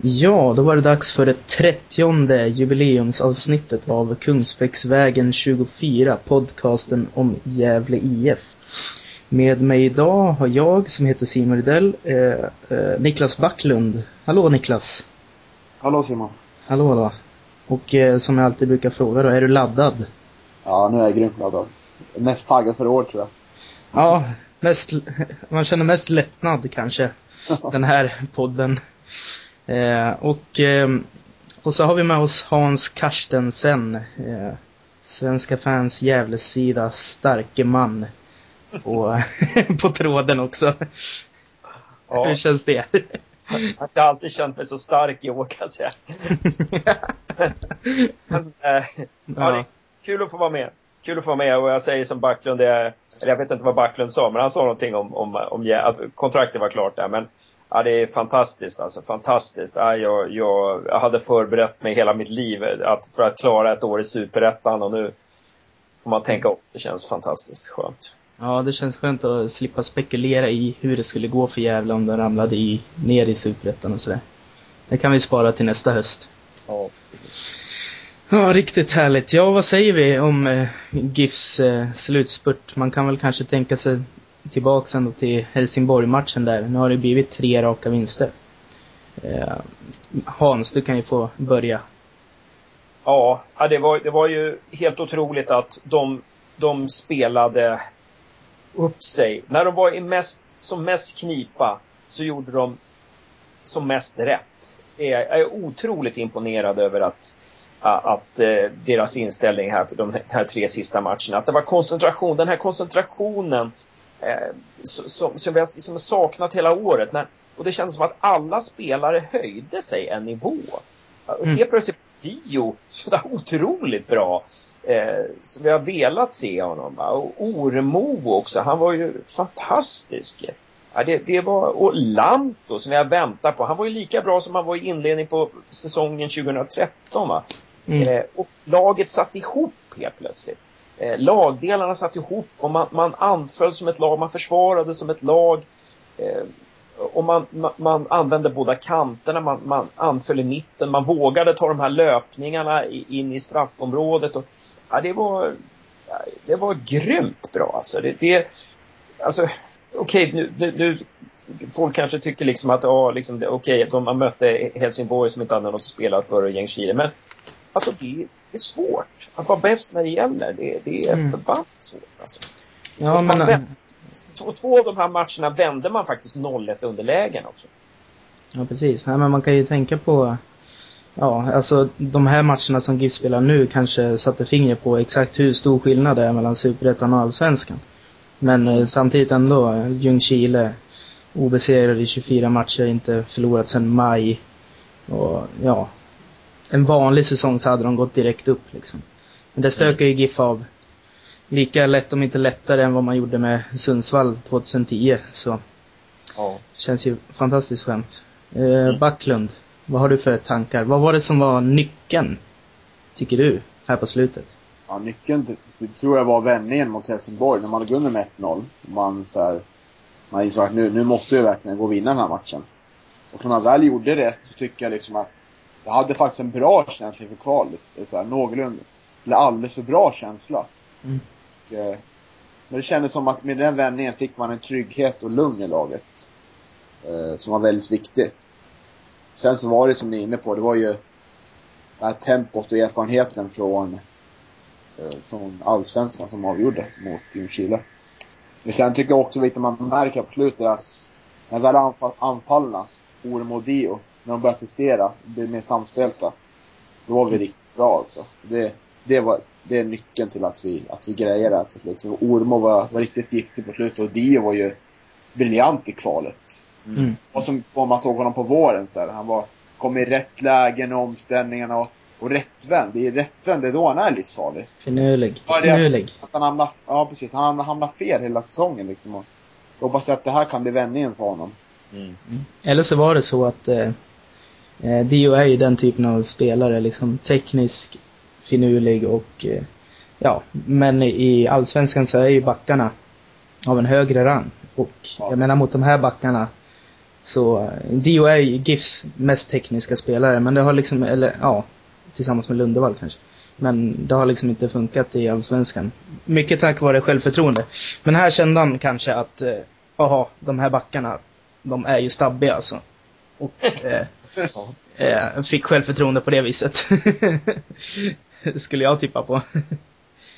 Ja, då var det dags för det trettionde jubileumsavsnittet av Kungsbäcksvägen 24, podcasten om Gävle IF. Med mig idag har jag, som heter Simon Rydell, eh, eh, Niklas Backlund. Hallå Niklas! Hallå Simon! Hallå hallå! Och eh, som jag alltid brukar fråga då, är du laddad? Ja, nu är jag grymt laddad. Mest taggad för år tror jag. Ja, mest, man känner mest lättnad kanske, den här podden. Eh, och, eh, och så har vi med oss Hans Karstensen, eh, Svenska fans Gävlesida starke man. På, på tråden också. Ja. Hur känns det? Jag har inte alltid känt mig så stark i år kan jag säga. Men, eh, ja. ja, det är kul att få vara med. Kul att få vara med och jag säger som Backlund, det är, eller jag vet inte vad Backlund sa, men han sa någonting om, om, om att kontraktet var klart där. Men Ja, det är fantastiskt alltså. Fantastiskt. Ja, jag, jag, jag hade förberett mig hela mitt liv att, för att klara ett år i Superettan och nu får man tänka upp. Det känns fantastiskt skönt. Ja, det känns skönt att slippa spekulera i hur det skulle gå för Gävle om de ramlade i, ner i Superettan och sådär. Det kan vi spara till nästa höst. Ja. Ja, riktigt härligt. Ja, vad säger vi om eh, GIFs eh, slutspurt? Man kan väl kanske tänka sig tillbaks ändå till Helsingborg-matchen där. Nu har det blivit tre raka vinster. Eh, Hans, du kan ju få börja. Ja, det var, det var ju helt otroligt att de, de spelade upp sig. När de var i mest, som mest knipa så gjorde de som mest rätt. Jag är otroligt imponerad över att, att eh, deras inställning här på de här tre sista matcherna. Att det var koncentration, den här koncentrationen som, som vi har liksom saknat hela året. När, och det kändes som att alla spelare höjde sig en nivå. Mm. Helt plötsligt Dio sådär otroligt bra. Eh, som vi har velat se honom. Va? Och Oremo också, han var ju fantastisk. Ja, det, det var, och Lanto som jag väntar på, han var ju lika bra som han var i inledningen på säsongen 2013. Va? Mm. Eh, och laget satt ihop helt plötsligt eh, lagdelarna satt ihop och man, man anföll som ett lag, man försvarade som ett lag. Eh, och man, man, man, använde båda kanterna, man, man anföll i mitten, man vågade ta de här löpningarna i, in i straffområdet. Och, ja, det var, ja, det var grymt bra alltså. Det, det, alltså okej, okay, nu, nu, nu, folk kanske tycker liksom att, ja, liksom, okej, okay, de mötte Helsingborg som inte hade något att spela för och gäng Chile, men alltså det, det är svårt. Att vara bäst när det gäller, det, det är mm. förbannat svårt alltså. Ja, men... Vände, två, två av de här matcherna vände man faktiskt 0-1 underlägen också. Ja, precis. Nej, men man kan ju tänka på Ja, alltså de här matcherna som GIF spelar nu kanske satte fingret på exakt hur stor skillnad det är mellan Superettan och Allsvenskan. Men eh, samtidigt ändå, Ljungskile obesegrade i 24 matcher, inte förlorat sedan maj. Och ja, en vanlig säsong så hade de gått direkt upp liksom. Men det stökar ju GIF av lika lätt, om inte lättare, än vad man gjorde med Sundsvall 2010. Så ja. känns ju fantastiskt skönt. Eh, mm. Backlund, vad har du för tankar? Vad var det som var nyckeln, tycker du, här på slutet? Ja, nyckeln det, det tror jag var vändningen mot Helsingborg när man låg under med 1-0. Man så här, man insåg att nu, nu måste vi verkligen gå och vinna den här matchen. Och när man väl gjorde det så tycker jag liksom att jag hade faktiskt en bra känsla inför kvalet. Så här, någorlunda, eller alldeles för bra känsla. Mm. Och, eh, men det kändes som att med den vändningen fick man en trygghet och lugn i laget. Eh, som var väldigt viktig. Sen så var det som ni är inne på, det var ju det här tempot och erfarenheten från, eh, från allsvenskan som avgjorde mot Ljungskile. Men sen tycker jag också att man märker på slutet att när väl anfall, anfallna, Orem och Dio, när de började prestera, blir mer samspelta. Då var vi riktigt bra alltså. Det, det, var, det är nyckeln till att vi, att vi grejer det här till slut. Ormo var, var riktigt giftig på slutet och Dio var ju briljant i kvalet. Mm. Och som om man såg honom på våren så här, han var, kom i rätt lägen och omställningarna och, och rättvänd. Det är rättvänd, det är då han är livsfarlig. Finurlig. Finurlig. Att, att han hamnar, ja precis, han hamnar fel hela säsongen liksom. Och jag hoppas att det här kan bli vändningen för honom. Mm. Mm. Eller så var det så att eh, Eh, Dio är ju den typen av spelare, liksom teknisk, finurlig och eh, ja, men i allsvenskan så är ju backarna av en högre rang. Och ja. jag menar mot de här backarna Så eh, Dio är ju GIFs mest tekniska spelare, men det har liksom, eller ja, tillsammans med Lundevall kanske. Men det har liksom inte funkat i Allsvenskan. Mycket tack vare självförtroende. Men här kände han kanske att, eh, jaha, de här backarna, de är ju stabbiga alltså. Och eh, eh, fick självförtroende på det viset. Skulle jag tippa på.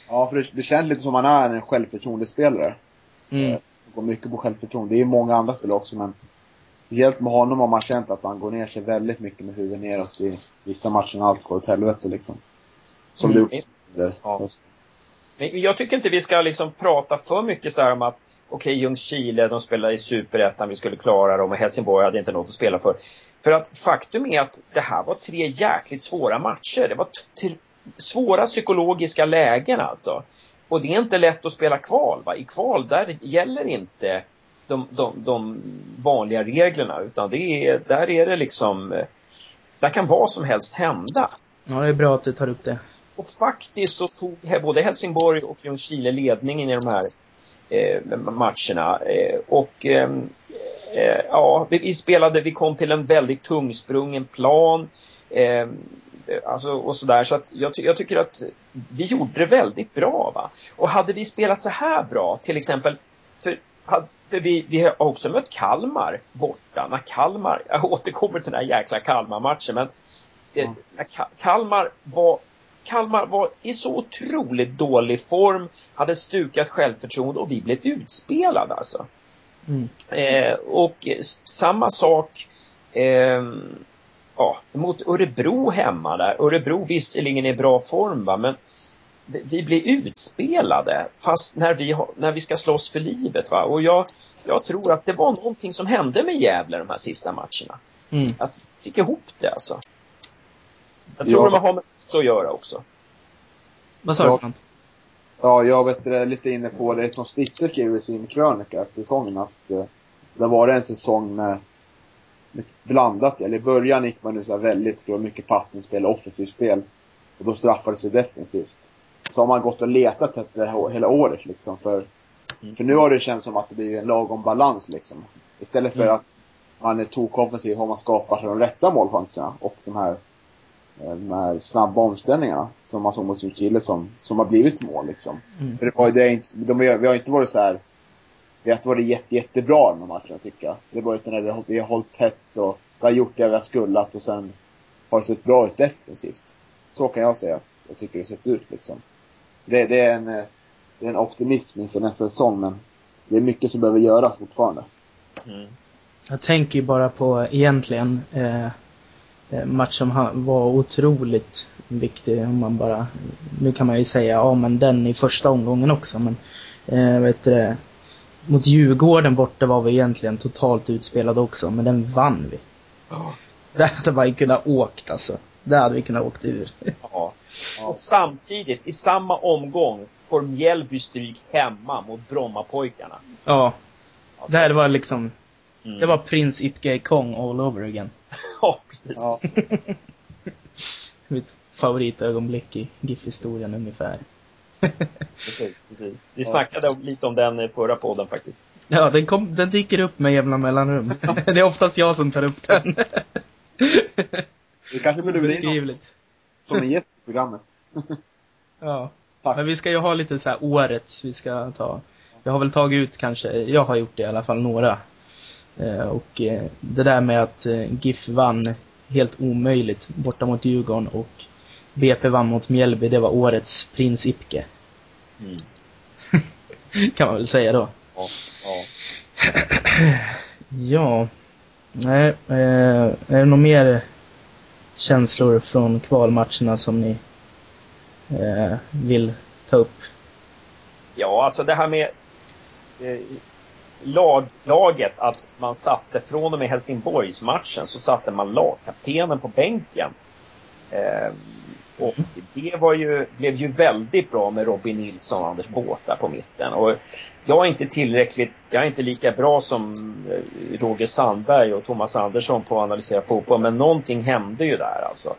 Ja, för det, det känns lite som han är en självförtroendespelare. Mm. Det går mycket på självförtroende. Det är många andra spelare också men Speciellt med honom har man känt att han går ner sig väldigt mycket med huvudet neråt i vissa matcher när allt går åt helvete liksom. Som Mm. under Ja. Men jag tycker inte vi ska liksom prata för mycket så här om att okej, Ljungskile, de spelar i Superettan, vi skulle klara dem och Helsingborg hade inte något att spela för. För att faktum är att det här var tre jäkligt svåra matcher. Det var svåra psykologiska lägen alltså. Och det är inte lätt att spela kval. Va? I kval, där gäller inte de, de, de vanliga reglerna, utan det är, där är det liksom, eh, där kan vad som helst hända. Ja, det är bra att du tar upp det. Och faktiskt så tog både Helsingborg och Ljungskile ledningen i de här eh, matcherna. Eh, och ehm, eh, ja, vi, spelade, vi kom till en väldigt tungsprungen plan. Eh, alltså, och sådär. Så att jag, jag tycker att vi gjorde det väldigt bra. Va? Och hade vi spelat så här bra, till exempel, för, för vi, vi har också mött Kalmar borta. När Kalmar, jag återkommer till den här jäkla Kalmar-matchen, men eh, Ka- Kalmar var Kalmar var i så otroligt dålig form, hade stukat självförtroende och vi blev utspelade alltså. Mm. Eh, och samma sak eh, ja, mot Örebro hemma där. Örebro visserligen är i bra form va, men vi- vi blir utspelade fast när vi, har, när vi ska slåss för livet. Va? Och jag, jag tror att det var någonting som hände med Gävle de här sista matcherna. Mm. Att vi fick ihop det alltså. Jag tror Ja. de har med oss att göra också. Vad sa du? Ja, jag vet det, lite inne på det som Stisse skrev i sin krönika efter säsongen att eh, det var en säsong med, med blandat, eller i början gick man ut så här väldigt, det var mycket passningsspel, offensivt spel. Och då straffades det defensivt. Så har man gått och letat efter det här hela året liksom för, Mm. för nu har det känts som att det blir en lagom balans liksom. Istället för Mm. att man är tokoffensiv har man skapat de rätta målchanserna och de här eh, de här snabba omställningarna som man såg mot Ljungskile som, som har blivit mål liksom. Mm. För det var ju det inte, de, vi har inte varit så här. Vi har inte varit jätte, jättebra de här matcherna tycker jag. Det var utan när vi har, vi har hållit tätt och vi har gjort det vi har skullat och sen har det sett bra ut defensivt. Så kan jag säga att jag tycker det sett ut liksom. Det, det är en, eh, det är en optimism inför nästa säsong men det är mycket som behöver göras fortfarande. Mm. Jag tänker ju bara på egentligen eh, match som var otroligt viktig om man bara, nu kan man ju säga, ja men den i första omgången också men, eh, vet du det, mot Djurgården borta var vi egentligen totalt utspelade också, men den vann vi. Där hade man ju kunnat åkt alltså. Där hade vi kunnat åkt ur. Ja. Och samtidigt, i samma omgång, får Mjällby stryk hemma mot Brommapojkarna. Ja, Alltså, där var liksom, mm. det var Prince Itke Kong all over again. Ja, precis. Ja. Mitt favoritögonblick i GIF-historien ungefär. precis, precis. Vi snackade om- lite om den i förra podden faktiskt. Ja, den, kom, den dyker upp med jämna mellanrum. det är oftast jag som tar upp den. Det kanske borde bli Beskrivligt. som en gäst i programmet. Ja. Tack. Men vi ska ju ha lite så här årets vi ska ta. Jag har väl tagit ut kanske, jag har gjort det i alla fall några. Eh, och eh, det där med att eh, GIF vann helt omöjligt borta mot Djurgården och BP vann mot Mjällby, det var årets Prins Ipke. Mm. Kan man väl säga då. Ja, ja. Ja. Nej, är det några mer känslor från kvalmatcherna som ni vill ta upp? ja, alltså det här med lag, laget, att man satte från och med Helsingborgsmatchen så satte man lagkaptenen på bänken. Eh, och det var ju, blev ju väldigt bra med Robin Nilsson och Anders Båta på mitten. Och jag är inte tillräckligt, jag är inte lika bra som eh, Roger Sandberg och Thomas Andersson på att analysera fotboll, men någonting hände ju där alltså.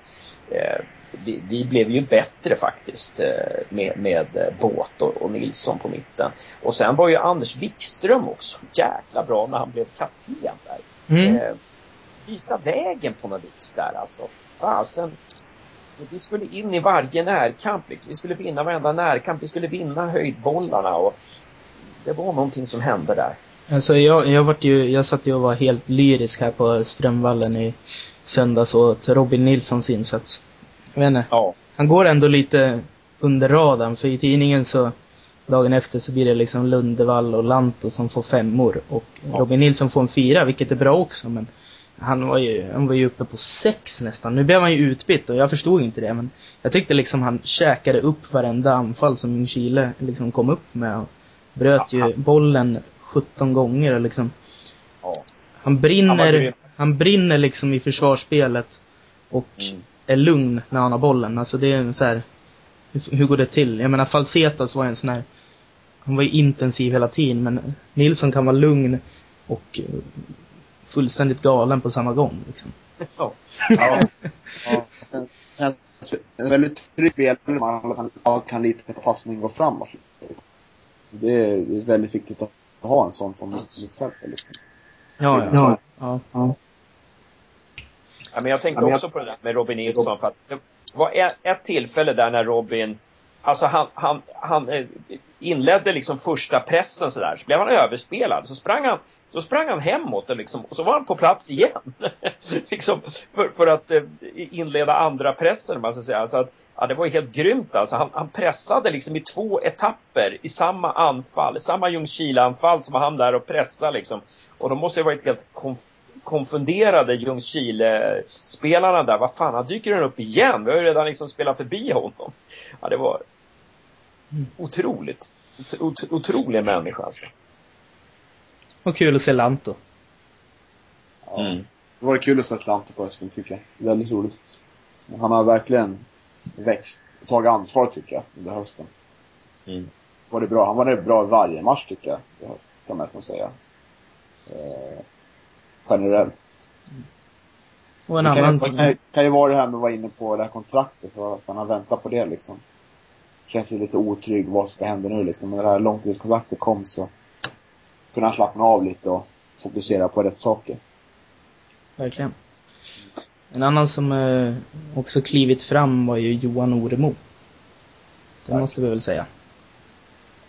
Eh, vi, vi blev ju bättre faktiskt eh, med, med eh, Båt och, och Nilsson på mitten. Och sen var ju Anders Wikström också jäkla bra när han blev kapten där. Mm. Eh, visa vägen på något vis där alltså. Fasen. Vi skulle in i varje närkamp liksom. Vi skulle vinna varenda närkamp. Vi skulle vinna höjdbollarna och det var någonting som hände där. Alltså jag, jag vart ju, jag satt ju och var helt lyrisk här på Strömvallen i söndags åt Robin Nilssons insats. Jag vet inte. Ja. Han går ändå lite under radarn för i tidningen så dagen efter så blir det liksom Lundevall och Lanto som får femmor och ja. Robin Nilsson får en fyra, vilket är bra också men han var ju, han var ju uppe på sex nästan. Nu blev han ju utbytt och jag förstod inte det men jag tyckte liksom han käkade upp varenda anfall som Chile liksom kom upp med och bröt ju bollen 17 gånger liksom. Ja. Han brinner, han, han, brinner liksom i försvarsspelet och mm. Är lugn när han har bollen. Alltså det är en så här, hur, hur går det till? Jag menar Falsetas var en sån här, han var ju intensiv hela tiden men Nilsson kan vara lugn och fullständigt galen på samma gång liksom. Ja. ja. ja. En väldigt trygg spelare man kan, kan lita på passning och framåt. Det är, det är väldigt viktigt att ha en sån på mittfältet liksom. Ja, ja, ja, ja, ja. Ja, men jag tänkte också på det där med Robin Nilsson för att det var ett, ett tillfälle där när Robin Alltså han, han, han eh, inledde liksom första pressen sådär, så blev han överspelad. Så sprang han, så sprang han hemåt och, liksom, och så var han på plats igen. liksom, för, för att eh, inleda andra pressen, man ska säga. Så att, ja, det var helt grymt alltså. Han, han pressade liksom i två etapper i samma anfall, i samma Ljungskile-anfall som han där och pressade liksom. Och de måste ju varit helt konf konfunderade Ljungskile-spelarna där. Vad fan, han dyker den upp igen? Vi har ju redan liksom spelat förbi honom. Ja, det var otroligt. Ot otrolig människa alltså. Och kul att se Lanto. Ja. Mm. Det var kul att se Lanto på hösten tycker jag. Väldigt roligt. Han har verkligen växt och tagit ansvar tycker jag under hösten. Mm. Var det bra. Han var det bra varje match tycker jag i höst, kan man nästan säga. Eh, generellt. Och en det annan... Kan, kan, kan ju vara det här med att vara inne på det här kontraktet, så att han har väntat på det liksom. Känns ju lite otrygg, vad ska hända nu liksom. När det här långtidskontraktet kom så kunde han slappna av lite och fokusera på rätt saker. Verkligen. En annan som eh, också klivit fram var ju Johan Oremo. Det Tack. måste vi väl säga.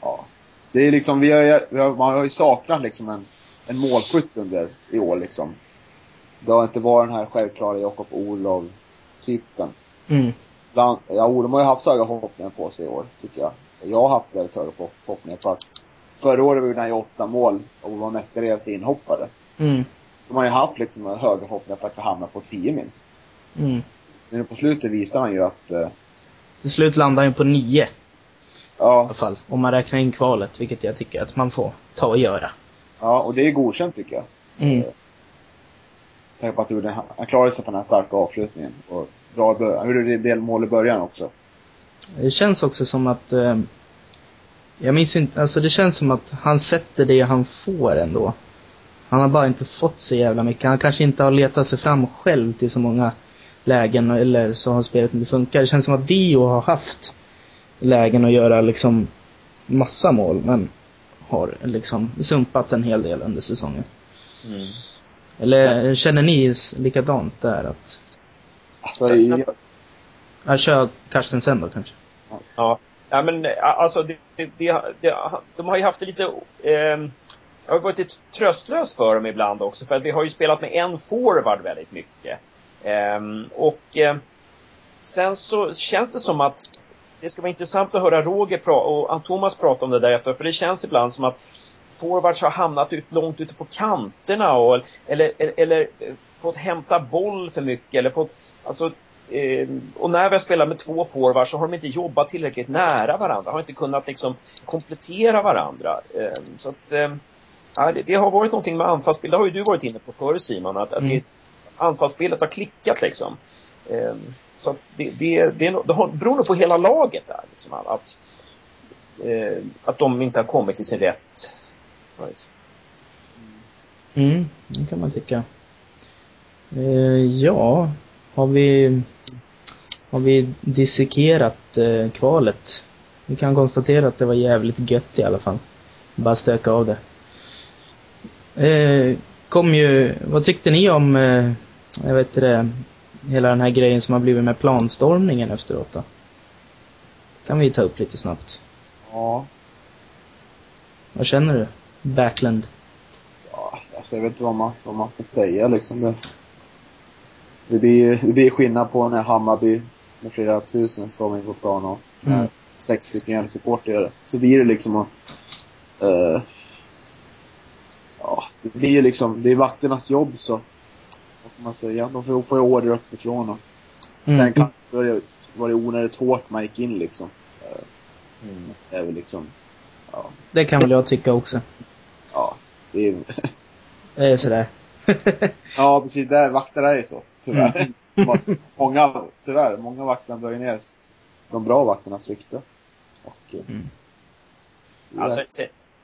Ja. Det är liksom, vi har, vi har, man har ju saknat liksom en en målskytt under i år liksom. Det har inte varit den här självklara Jakob Olov-typen. Mm. Bland, ja, Olov har ju haft höga förhoppningar på sig i år, tycker jag. Jag har haft väldigt höga förhoppningar på att förra året gjorde han ju åtta mål och var mestadels inhoppare. Mm. De har ju haft liksom höga förhoppningar på att hamna på tio minst. Mm. Men på slutet visar han ju att... Eh, Till slut landar han ju på nio. Ja. I alla fall. Om man räknar in kvalet, vilket jag tycker att man får ta och göra. Ja, och det är godkänt tycker jag. Mm. Eh, tänk på att du, han klarade sig på den här starka avslutningen. Och bra början. Hur är det delmål i början också? Det känns också som att eh, jag minns inte, alltså det känns som att han sätter det han får ändå. Han har bara inte fått så jävla mycket. Han kanske inte har letat sig fram själv till så många lägen eller så har spelet inte funkat. Det känns som att Dio har haft lägen att göra liksom massa mål men har liksom sumpat en hel del under säsongen. Mm. Eller Sen... känner ni likadant där att... Alltså, jag... jag kör Karsten sen då kanske. Ja. Ja men alltså det, det, det, de har ju haft det lite eh, har varit lite tröstlöst för dem ibland också för att vi har ju spelat med en forward väldigt mycket. Eh, och eh, sen så känns det som att det ska vara intressant att höra Roger och Thomas prata om det där efter, för det känns ibland som att forwards har hamnat ut, långt ute på kanterna och, eller, eller, eller fått hämta boll för mycket eller fått, alltså eh, och när vi har spelat med två forwards så har de inte jobbat tillräckligt nära varandra, har inte kunnat liksom komplettera varandra. Eh, så att, eh, ja, det, det, har varit någonting med anfallsspel, det har ju du varit inne på förut Simon, att, att mm. anfallsspelet har klickat liksom. Ehm, så det, det, det, det beror nog på hela laget där. Liksom, att, att ehm, de inte har kommit till sin rätt. Mm, det kan man tycka. Ehm, ja, har vi, har vi dissekerat eh, kvalet? Vi kan konstatera att det var jävligt gött i alla fall. Bara stöka av det. Eh, kom ju, vad tyckte ni om, eh, jag vet inte det, hela den här grejen som har blivit med planstormningen efteråt då? kan vi ta upp lite snabbt. Ja. Vad känner du? Backland? Ja, alltså jag vet inte vad man, vad man ska säga liksom. Det, det blir, det blir skillnad på när Hammarby med flera tusen står in på plan och när Mm. sex stycken hjälpsupportrar gör det. Så blir det liksom att, eh, ja, det blir ju liksom, det är vakternas jobb så, vad kan man säga, de får, får ju order uppifrån och Mm. sen kan då det var det onödigt hårt man gick in liksom. Mm. Det är väl liksom, ja, Det kan väl jag tycka också. ja, det är, Det är sådär. ja precis, där, vakter är ju så, tyvärr. Mm. Många, tyvärr, många vakter drar ju ner de bra vakternas rykte. Och, eh, Mm. Alltså,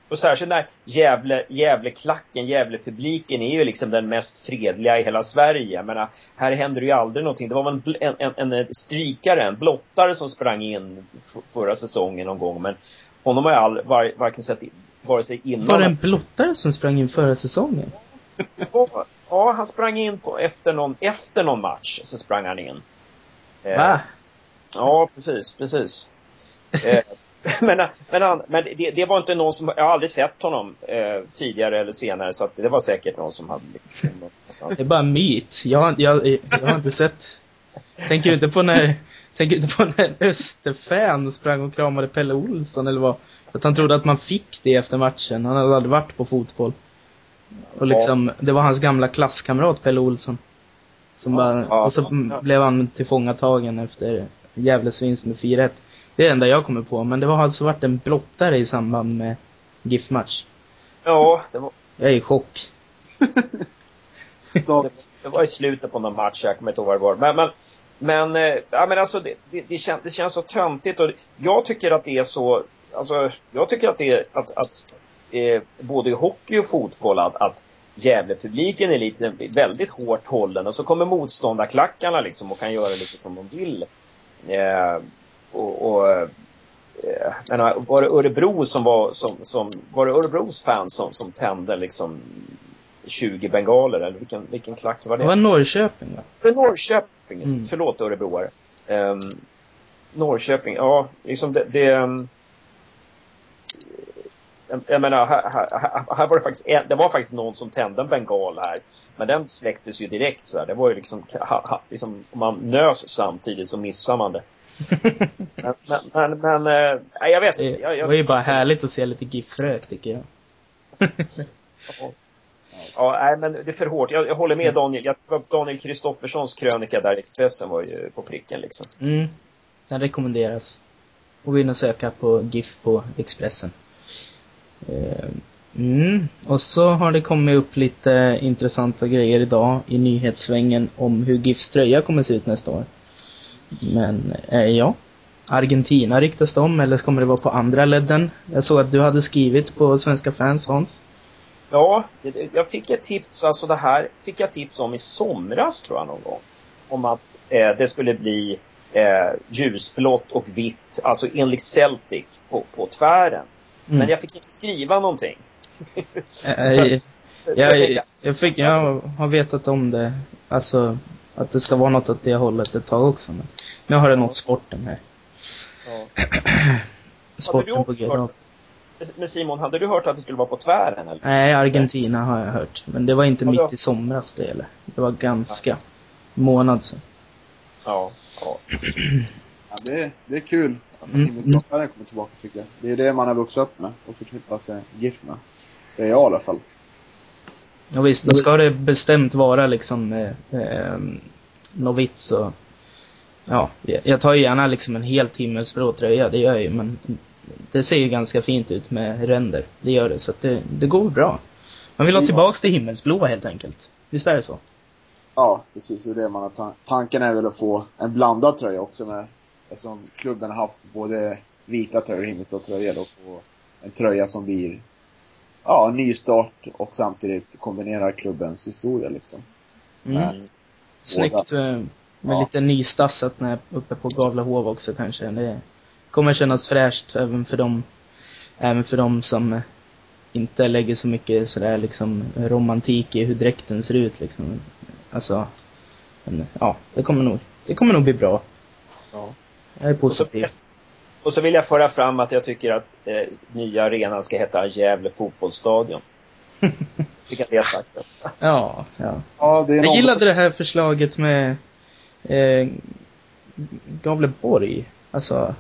och särskilt när Gävle, Gävleklacken, Gävlepubliken är ju liksom den mest fredliga i hela Sverige. Jag menar, här händer det ju aldrig någonting. Det var väl en, en, en, strikare, en blottare som sprang in förra säsongen någon gång. Men honom har jag all, var, varken sett vare sig innan... Var det en blottare som sprang in förra säsongen? Ja, han sprang in på, efter, någon, efter någon match. Så sprang han in. Eh, Va? Ja, precis, precis. eh, men men, han, men det, det var inte någon som, jag har aldrig sett honom eh, tidigare eller senare så att det var säkert någon som hade liksom, någonstans. Det är bara en myt. Jag, har- jag, jag har inte sett... Tänker du inte på när... Tänker du inte på när Österfan sprang och kramade Pelle Olsson eller vad? Att han trodde att man fick det efter matchen. Han hade aldrig varit på fotboll. Och liksom, det var hans gamla klasskamrat Pelle Olsson. Som bara, ja, och så ja. blev han tillfångatagen efter Gävles vinst med 4-1. Det är det enda jag kommer på. Men det har alltså varit en blottare i samband med GIF-match. Ja, det var, Jag är i chock. det var i slutet på någon match, jag kommer inte ihåg vad det var. Men, men, men, eh, ja, men alltså det, det, det, kän, det känns så töntigt och jag tycker att det är så, alltså jag tycker att det är att, att eh, både i hockey och fotboll att, att Gävlepubliken är lite, väldigt hårt hållen och så kommer motståndarklackarna liksom och kan göra lite som de vill. Eh, och, och eh, men var det Örebro som var, som, som, var det Örebros fans som, som tände liksom 20 bengaler eller vilken, vilken klack var det? Det var Norrköping va? För Norrköping, Mm. förlåt örebroare. Um, Norrköping, ja, liksom det, det um, jag, jag menar, här, här, här- här var det faktiskt, en, det var faktiskt någon som tände en bengal här. Men den släcktes ju direkt så här. Det var ju liksom, ha, ha, liksom om man nös samtidigt så missar man det. Men, men, men, men nej, jag vet inte. Det var ju bara härligt att se lite GIF-rök tycker jag. Ja, nej, men det är för hårt. Jag, jag håller med Daniel. Jag, Daniel Kristofferssons krönika där i Expressen var ju på pricken liksom. Mm. Den rekommenderas. Och gå in och söka på GIF på Expressen. Eh, Mm. Och så har det kommit upp lite intressanta grejer idag i nyhetssvängen om hur GIFs tröja kommer se ut nästa år. Men, eh, ja. Argentina ryktas det om, eller kommer det vara på andra ledden? Jag såg att du hade skrivit på Svenska fans, Hans. Ja, jag fick ett tips, alltså det här fick jag tips om i somras tror jag någon gång. Om att eh, det skulle bli eh, ljusblått och vitt, alltså enligt Celtic på, på tvären. Mm. Men jag fick inte skriva någonting. Eh, Så- eh, så jag Jag, jag, fick, jag har vetat om det, alltså att det ska vara något åt det hållet ett tag också. Men nu har det nått sporten här. ja. Sporten på också G men Simon, hade du hört att det skulle vara på tvären eller? Nej, Argentina har jag hört. Men det var inte Ja, mitt i somras det eller. Det var ganska månad sedan. Ja, ja. ja, det, det är kul att Mm, himmelblåsaren kommer tillbaka tycker jag. Det är det man har vuxit upp med och förknippar sig GIF med. Det är jag i alla fall. Ja, visst, då ska det bestämt vara liksom eh, eh, Novits och Ja, jag tar ju gärna liksom en helt himmelsblå tröja, det gör jag ju men Det ser ju ganska fint ut med ränder, det gör det, så att det, det går bra. Man vill ha Ja. tillbaks det himmelsblåa helt enkelt. Visst är det så? Ja, precis. Det är det man har tan- Tanken är väl att få en blandad tröja också med, eftersom klubben har haft både vita tröjor och himmelblå tröjor och få en tröja som blir, ja, en nystart och samtidigt kombinerar klubbens historia liksom. Mm. Snyggt eh, med Ja. lite nystassat när uppe på Gavlehov också kanske. Det kommer kännas fräscht även för dem, även för dem som inte lägger så mycket sådär liksom romantik i hur dräkten ser ut liksom. Alltså, men ja, det kommer nog, det kommer nog bli bra. Ja. Jag är positiv. Och så vill jag föra fram att jag tycker att eh, nya arenan ska heta Gävle fotbollsstadion. Fick jag det sagt. Ja, ja. Ja, det är Jag gillade det här förslaget med eh, Gavleborg. Alltså,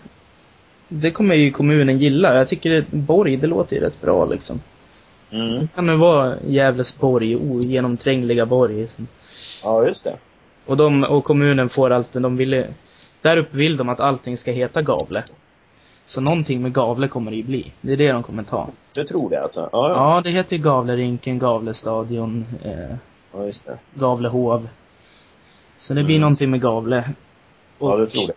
det kommer ju kommunen gilla. Jag tycker det, Borg, det låter ju rätt bra liksom. Mm. Det kan nu vara Gävlesborg, ogenomträngliga borg. Ja, just det. Och de, och kommunen får allt, de ville, där uppe vill de att allting ska heta Gavle. Så någonting med Gavle kommer det ju bli. Det är det de kommer ta. Du tror det alltså? Ja, ja. Ja, det heter ju Gavlerinken, Gavlestadion, eh, ja just det. Gavlehov. Så det blir Mm. någonting med Gavle. Ja, du tror det.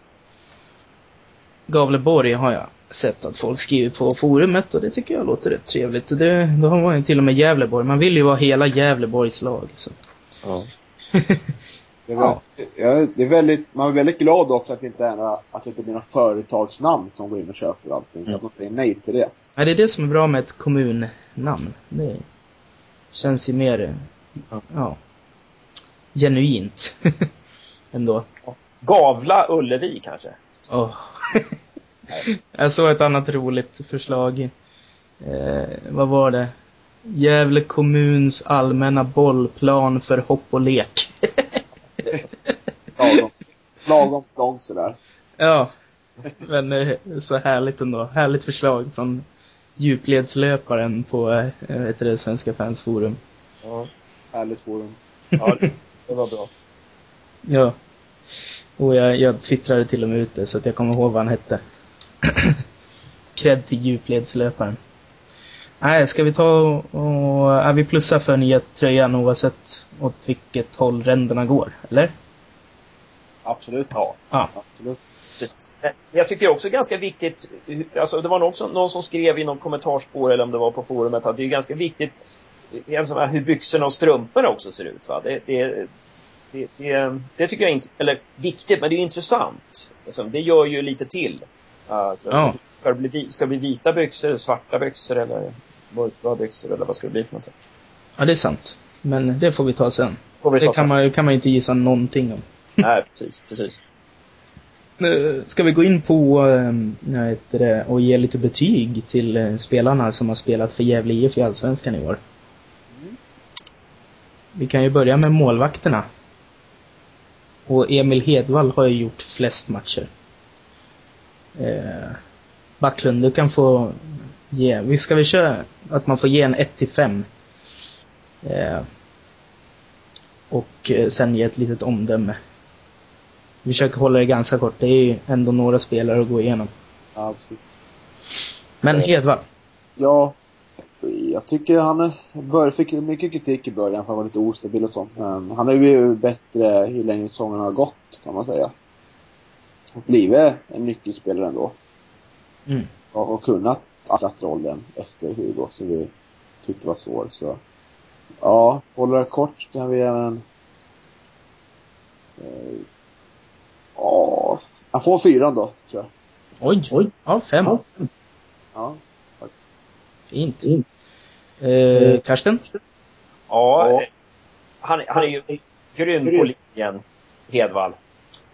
Gavleborg har jag sett att folk skriver på forumet och det tycker jag låter rätt trevligt. Och Det, då har man ju till och med Gävleborg. Man vill ju vara hela Gävleborgs lag. Så. Ja. Det är, väldigt, ja, det är väldigt, man är väldigt glad också att det inte är några, att det inte blir några företagsnamn som går in och köper allting. Mm. Att de säger nej till det. Ja, det är det som är bra med ett kommunnamn. Det känns ju mer, Ja. ja, genuint. Ändå. Gavla Ullevi kanske? Åh. jag såg ett annat roligt förslag. Eh, vad var det? Gävle kommuns allmänna bollplan för hopp och lek. Lagom, långt sådär. ja. Men eh, så härligt ändå. Härligt förslag från djupledslöparen på, eh, heter det, Svenska fans forum. Ja. Härligt forum. Ja, det- var bra. Ja. Och jag, jag twittrade till och med ut det så att jag kommer ihåg vad han hette. Cred till djupledslöparen. Nej, ska vi ta och, och är vi plussar för nya tröjan oavsett åt vilket håll ränderna går, eller? Absolut. Ja. Ja. Absolut. Precis. Jag tycker det är också ganska viktigt, alltså det var någon som, någon som skrev i någon kommentarspår eller om det var på forumet att det är ganska viktigt eh, alltså, hur byxorna och strumporna också ser ut. Va? Det, det, det, det, det tycker jag inte, eller viktigt, men det är intressant. Alltså, det gör ju lite till. Alltså, Ja. ska, det bli, ska det bli vita byxor, svarta byxor eller mörkblå byxor eller vad ska det bli för någonting? Ja, det är sant. Men det får vi ta sen. Vi ta Det kan sen. man, kan man ju inte gissa någonting om. Nej, precis, precis. Eh, ska vi gå in på, ehm, vad heter det, och ge lite betyg till eh, spelarna som har spelat för Gävle IF i Allsvenskan i år? Vi kan ju börja med målvakterna. Och Emil Hedvall har ju gjort flest matcher. Eh, Backlund, du kan få ge, vi ska vi köra att man får ge en 1 till 5. Eh, och eh, sen ge ett litet omdöme. Vi försöker hålla det ganska kort, det är ju ändå några spelare att gå igenom. Ja, precis. Men Hedvall, Ja, jag tycker han bör, fick mycket kritik i början för att han var lite ostabil och sånt. Men han har ju blivit bättre ju längre säsongen har gått, kan man säga. Och blivit en nyckelspelare ändå. mm. Och, och kunnat axla rollen efter Hugo, som vi tyckte var svår. Så ja, håller det kort kan vi ge en... eh, Ja, han får fyran då, tror jag. oj, oj, ja fem. Ja, faktiskt. Fint. Eh, Karsten? Ja, eh, han, han är ju grym på linjen, Hedvall.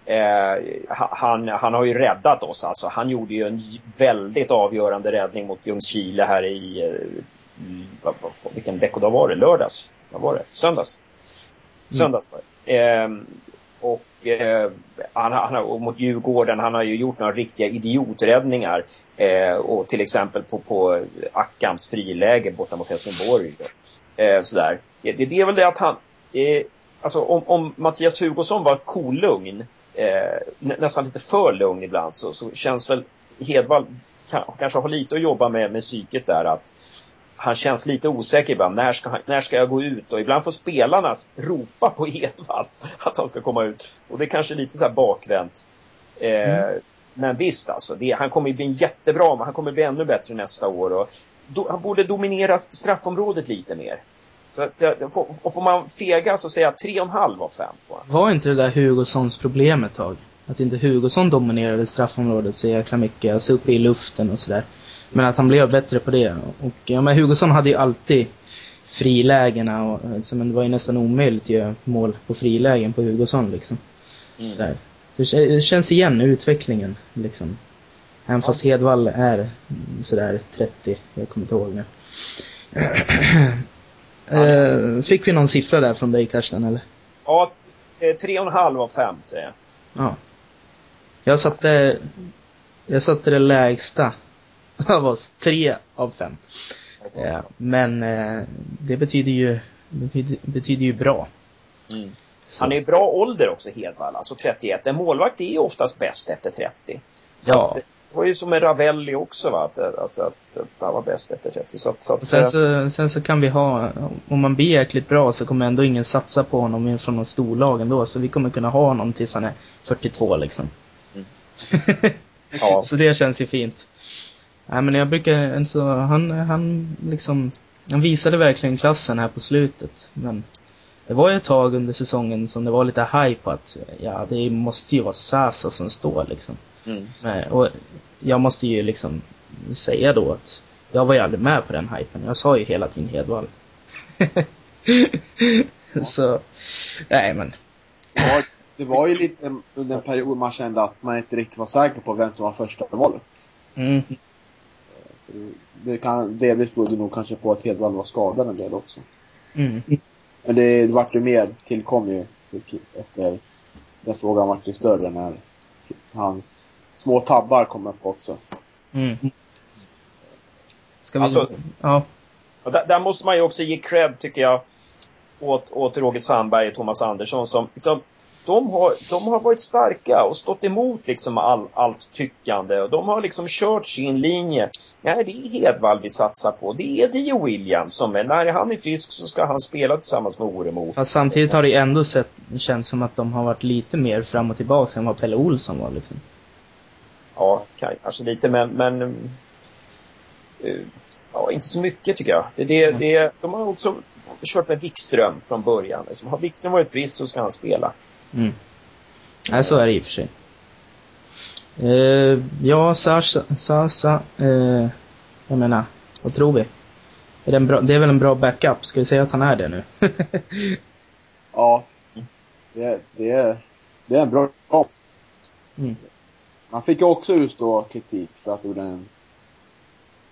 Eh, han, han har ju räddat oss alltså. Han gjorde ju en väldigt avgörande räddning mot Ljungskile här i, eh, i vad, vad, vilken veckodag var det? Lördags? Vad var det? Söndags? Söndags var det. Eh, och eh, han, han, och mot Djurgården, han har ju gjort några riktiga idioträddningar. Eh, och till exempel på, på Ackams friläge borta mot Helsingborg. Eh, sådär. Det, det är väl det att han, eh, alltså om, om Mattias Hugosson var kolugn, eh, nä, nästan lite för lugn ibland, så, så känns väl Hedvall kan, kanske har lite att jobba med, med psyket där. att han känns lite osäker ibland. När ska, han, när ska jag gå ut? Och ibland får spelarna ropa på Edvard att han ska komma ut. Och det är kanske lite så här bakvänt. Eh, Men visst alltså, det, han kommer ju bli en jättebra, men han kommer bli ännu bättre nästa år. Och do, han borde dominera straffområdet lite mer. Så att, får, och får man fega så säger jag 3,5 av 5 på honom. Var inte det där Hugossons problem ett tag? Att inte Hugosson dominerade straffområdet så jäkla mycket, alltså uppe i luften och sådär. Men att han blev bättre på det. Och ja, men Hugosson hade ju alltid frilägena och alltså, men det var ju nästan omöjligt att göra mål på frilägen på Hugosson liksom. Mm. Sådär. Det känns igen utvecklingen liksom. Även fast Hedvall är sådär 30, jag kommer inte ihåg nu. uh, fick vi någon siffra där från dig Karsten eller? Ja, eh, tre och en halv av fem säger jag. Ja. Jag satte, jag satte det lägsta av oss, tre av fem. Ja, men eh, det betyder ju, betyder, betyder ju bra. Mm. Han är i bra ålder också, Hedvall, alltså 31. En målvakt är ju oftast bäst efter 30. Så ja. Att, det var ju som med Ravelli också va, att, att, att, att han var bäst efter 30. Så, så att, sen, eh, så, sen så kan vi ha, om man blir jäkligt bra så kommer ändå ingen satsa på honom från någon storlag ändå. Så vi kommer kunna ha honom tills han är 42 liksom. Mm. ja. så det känns ju fint. Nej men jag brukar, alltså, han, han liksom, han visade verkligen klassen här på slutet. Men det var ju ett tag under säsongen som det var lite hype på att, ja det måste ju vara Sasa som står liksom. Mm. Men, och jag måste ju liksom säga då att jag var ju aldrig med på den hypen. Jag sa ju hela tiden Hedvall. Så, nej men. Ja, det var ju lite under en period man kände att man inte riktigt var säker på vem som var första valet. Mm. Det kan delvis berodde nog kanske på att Hedvall var skadad en del också. Mm. Men det, det vart ju mer, tillkom ju efter den frågan vart ju större när hans små tabbar kom upp också. Mm. Ska vi... Alltså, ja. Där, där, måste man ju också ge cred, tycker jag, åt, åt Roger Sandberg och Thomas Andersson som, som de har, de har varit starka och stått emot liksom all, allt tyckande. Och de har liksom kört sin linje. Nej, det är Hedvall vi satsar på. Det är Dio Williams som är, när han är frisk så ska han spela tillsammans med Oremo. Fast samtidigt har det ändå sett, känts som att de har varit lite mer fram och tillbaka än vad Pelle Olsson var liksom. Ja, kanske lite men, men uh, ja, inte så mycket tycker jag. Det, det, det, de har också kört med Wikström från början. Liksom, har Wikström varit frisk så ska han spela. Mm. Nej, så är det i och för sig. Uh, ja, Sasa, Sasa uh, jag menar, vad tror vi? Är det, en bra, det är väl en bra backup? Ska vi säga att han är det nu? ja. Det, det, är, det är en bra opt. Mm. Han fick ju också utstå kritik för att gjorde en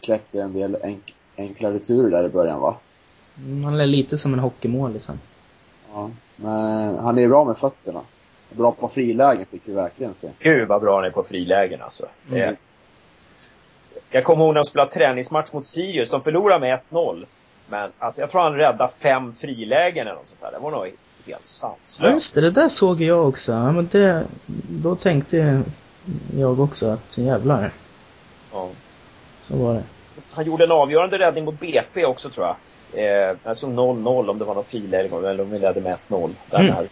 släppte en del enk, enkla returer där i början va? Mm, han är lite som en hockeymål liksom. Ja. Men han är bra med fötterna. Bra på frilägen fick vi verkligen se. Gud vad bra han är på frilägen alltså. Mm. Jag kommer ihåg när de spelade träningsmatch mot Sirius. De förlorade med 1-0. Men alltså jag tror han räddade fem frilägen eller något sånt där. Det var nog helt sanslöst. Ja, just det. Det där såg jag också. Ja, men det, då tänkte jag också att jävlar. Ja. Så var det. Han gjorde en avgörande räddning mot BP också tror jag. Eh, såg 0-0 om det var någon friläge eller om vi ledde med 1-0. Den mm. här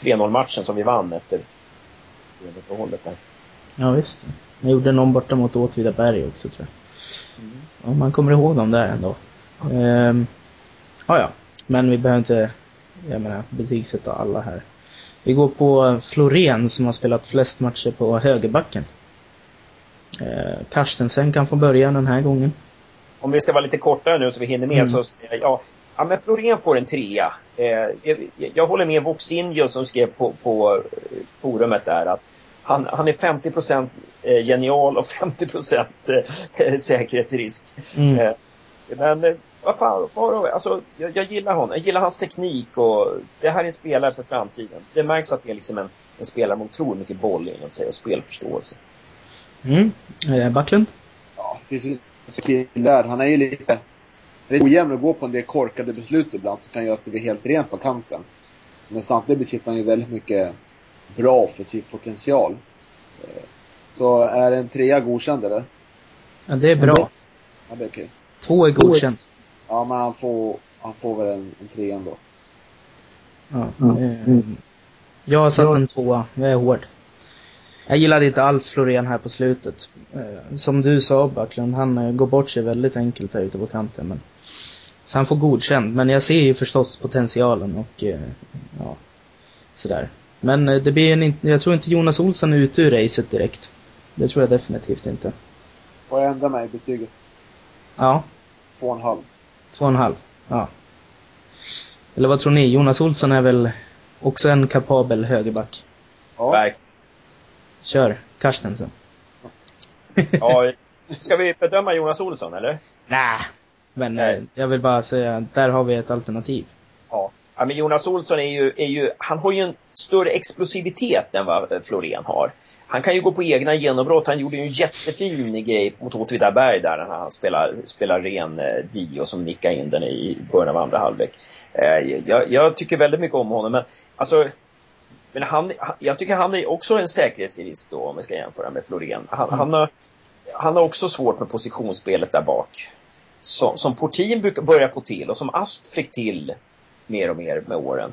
3-0 matchen som vi vann efter uppehållet där. Ja visst. Jag gjorde någon borta mot Åtvidaberg också tror jag. Mm. Ja, man kommer ihåg dem där ändå. Ehm, ja, ja. Men vi behöver inte, jag menar, betygsätta alla här. Vi går på Florén som har spelat flest matcher på högerbacken. Ehm, Karstensen kan få börja den här gången om vi ska vara lite kortare nu så vi hinner med mm. så, ja, ja men Florén får en trea. Eh, jag, jag, håller med Voxinjo som skrev på, på eh, forumet där att han, han är 50 eh, genial och 50 eh, säkerhetsrisk. Mm. Eh, men vad fan, far, alltså, jag, jag, gillar honom. Jag gillar hans teknik och det här är en spelare för framtiden. Det märks att det är liksom en, en spelare med otroligt mycket boll inom sig och spelförståelse. Mm. Eh, Backlund? Ja, precis killar, han är ju lite, lite ojämn och går på en del korkade beslut ibland som kan göra att det blir helt rent på kanten. Men samtidigt besitter han ju väldigt mycket bra offensiv potential. Eh, så är en trea godkänd eller? Ja, det är bra. Ja, det är okej. Två är godkänd. Ja, men han får, han får väl en, en trea ändå. Ja. Mm. Jag har satt en tvåa. Jag är hård. Jag gillade inte alls Florén här på slutet. Eh, som du sa Backlund, han eh, går bort sig väldigt enkelt här ute på kanten. Men, så han får godkänd. Men jag ser ju förstås potentialen och eh, ja, sådär. Men det blir en, jag tror inte Jonas Olsson är ute ur racet direkt. Det tror jag definitivt inte. Får jag ändra mig i betyget? Ja, Två och en halv. två och en halv. Ja. Eller vad tror ni? Jonas Olsson är väl också en kapabel högerback? Ja. Verkligen. Kör, Carstensen. Ja, ska vi bedöma Jonas Olsson eller? Nej. Men Nej. eh, jag vill bara säga, där har vi ett alternativ. Ja. ja men Jonas Olsson är ju, är ju, han har ju en större explosivitet än vad Florén har. Han kan ju gå på egna genombrott. Han gjorde ju en jättefin grej mot Åtvidaberg där när han spelar, spelar ren eh, Dio som nickade in den i början av andra halvlek. Eh, jag, jag tycker väldigt mycket om honom men alltså men han, jag tycker han är också en säkerhetsrisk då om vi ska jämföra med Florén. Han, han, har, han har också svårt med positionsspelet där bak. Som, som Portin brukar börja få till och som Asp fick till mer och mer med åren.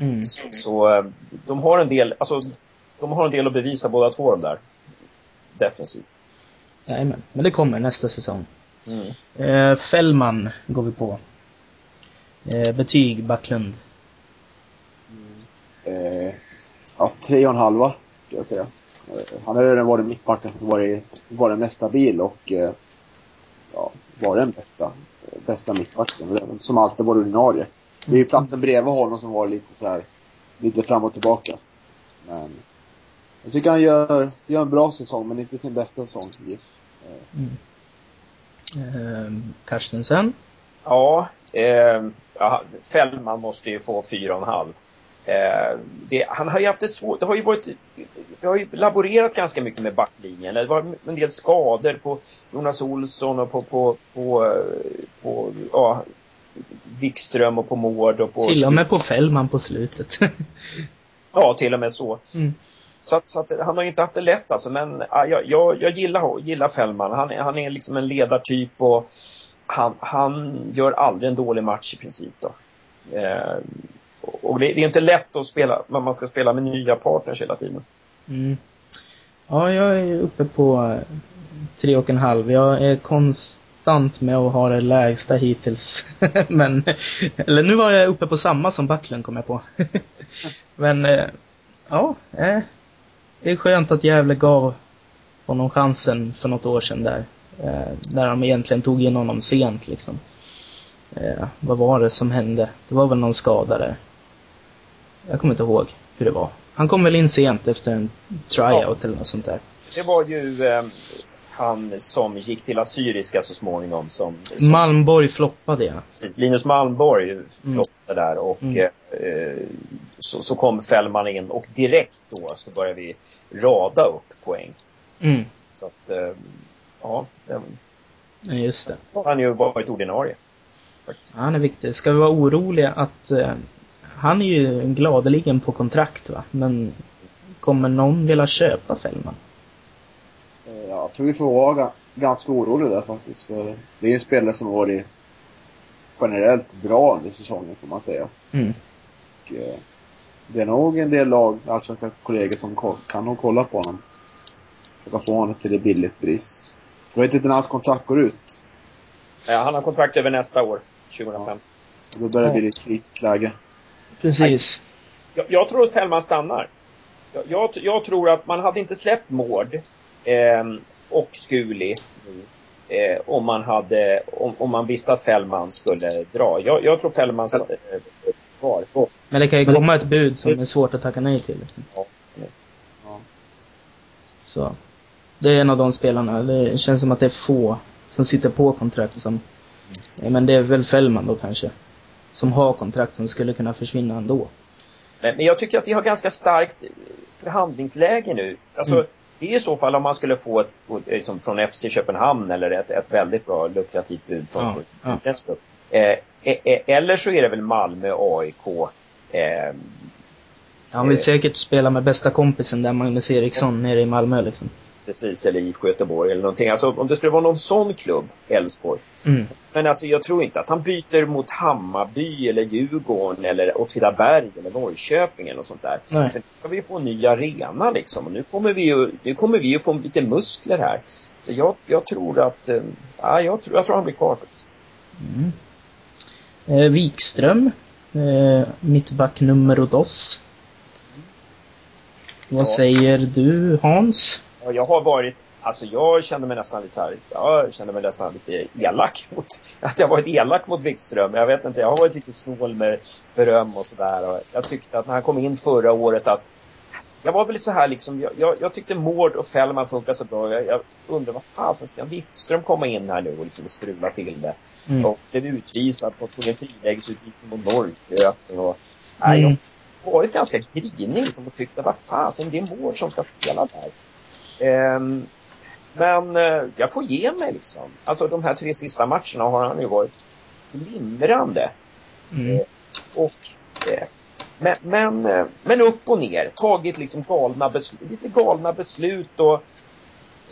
Mm. Så, så eh, de har en del, alltså de har en del att bevisa båda två de där. Defensivt. Jajamän. Men det kommer nästa säsong. Mm. Eh, Fällman går vi på. Eh, betyg, Backlund. Eh, ja, tre och en halva, ska jag säga. Eh, han har ju redan varit mittbacken som varit, varit mest stabil och eh, ja, varit den bästa, bästa mittbacken. Som alltid varit ordinarie. Det är ju platsen bredvid honom som var lite så här lite fram och tillbaka. Men jag tycker han gör, gör en bra säsong, men inte sin bästa säsong i GIF. Eh, Mm. Eh, Carstensen. Ja, eh, ja, Fällman måste ju få fyra och en halv. Eh, det, han har ju haft det svårt. Det har ju varit, vi har ju laborerat ganska mycket med backlinjen. Det var en del skador på Jonas Olsson och på, på, på, eh, på ja, Wikström och på Mård och på... Till och med på Fällman på slutet. Ja, till och med så. mm. Så, att, så att han har ju inte haft det lätt alltså, men ja, jag, jag, jag gillar, gillar Fällman. Han, är- han är liksom en ledartyp och han, han gör aldrig en dålig match i princip. Då. Eh, och det, det är inte lätt att spela, när man ska spela med nya partners hela tiden. Mm. Ja, jag är uppe på eh, tre och en halv. Jag är konstant med att ha det lägsta hittills. Men, eller nu var jag uppe på samma som Backlund kom jag på. Men, eh, ja, eh, det är skönt att Gävle gav honom chansen för något år sedan där. Eh, när de egentligen tog in honom sent liksom. Eh, vad var det som hände? Det var väl någon skada där. Jag kommer inte ihåg hur det var. Han kom väl in sent efter en tryout eller något sånt där. Det var ju eh, han som gick till Assyriska så småningom som, som Malmborg floppade ja. Precis, Linus Malmborg floppade där och Mm. eh, så, så kom Fällman in och direkt då så började vi rada upp poäng. Mm. Så att, eh, ja, Ja, just det. har han ju varit ordinarie. Faktiskt. Han är viktig. Ska vi vara oroliga att eh, han är ju gladeligen på kontrakt va, men kommer någon vilja köpa Fällman? Eh, Jag tror vi får vara ga- ganska oroliga där faktiskt. För det är ju en spelare som har varit generellt bra under säsongen får man säga. Mm. Och, eh, det är nog en del lag, alltså kollegor som kan nog kolla på honom. Försöka få honom till ett billigt pris. Jag vet inte när hans kontrakt går ut. Eh, han har kontrakt över nästa år, 2005. Då börjar det Ja. bli ett kritiskt läge. Precis. Jag, jag tror att Fällman stannar. Jag, jag, jag tror att man hade inte släppt Mård eh, och Skuli eh, om man hade, om, om man visste att Fällman skulle dra. Jag, jag tror Fällman eh. Men det kan ju komma ett bud som är svårt att tacka nej till. liksom. Ja. Ja. Så. Det är en av de spelarna. Det känns som att det är få som sitter på kontrakt som... Ja, men det är väl Fällman då kanske. Som har kontrakt som skulle kunna försvinna ändå. Men, men jag tycker att vi har ganska starkt eh, förhandlingsläge nu. Alltså, Mm. det är i så fall om man skulle få ett, liksom från FC Köpenhamn eller ett, ett väldigt bra lukrativt bud från Ja, ja. Eh, eh, eh, eller så är det väl Malmö, AIK, eh, Han vill Eh. säkert spela med bästa kompisen där, Magnus Eriksson, nere i Malmö liksom. Precis, eller IFK Göteborg eller någonting. Alltså om det skulle vara någon sån klubb, Elfsborg. Mm. Men alltså jag tror inte att han byter mot Hammarby eller Djurgården eller Åtvidaberg eller Norrköping eller något sånt där. Nej. Sen ska vi få en ny arena liksom. Och nu kommer vi ju, nu kommer vi ju få lite muskler här. Så jag, jag tror att, eh, ja, jag, tror, jag tror han blir kvar faktiskt. Mm. Eh, Wikström. Eh, mittback nummer dos. Vad Ja. säger du Hans? Ja, jag har varit, Alltså jag kände mig nästan lite så här, jag kände mig nästan lite elak mot, att jag varit elak mot Wikström. Jag vet inte, jag har varit lite snål med beröm och sådär. Jag tyckte att när han kom in förra året att jag var väl så här liksom, jag, jag, jag tyckte Mård och Fällman funkar så bra. Jag, jag undrar vad fasen ska Wikström komma in här nu och liksom strula till det. Mm. Och blev utvisad och tog en frilägesutvisning mot Norrköping och, nej, mm. jag har varit ganska grinig liksom och tyckte vad fasen, det är Mård som ska spela där. Um, men uh, jag får ge mig liksom. Alltså de här tre sista matcherna har han ju varit glimrande. Mm. Uh, och uh, men, men, eh, men upp och ner. Tagit liksom galna beslut, lite galna beslut och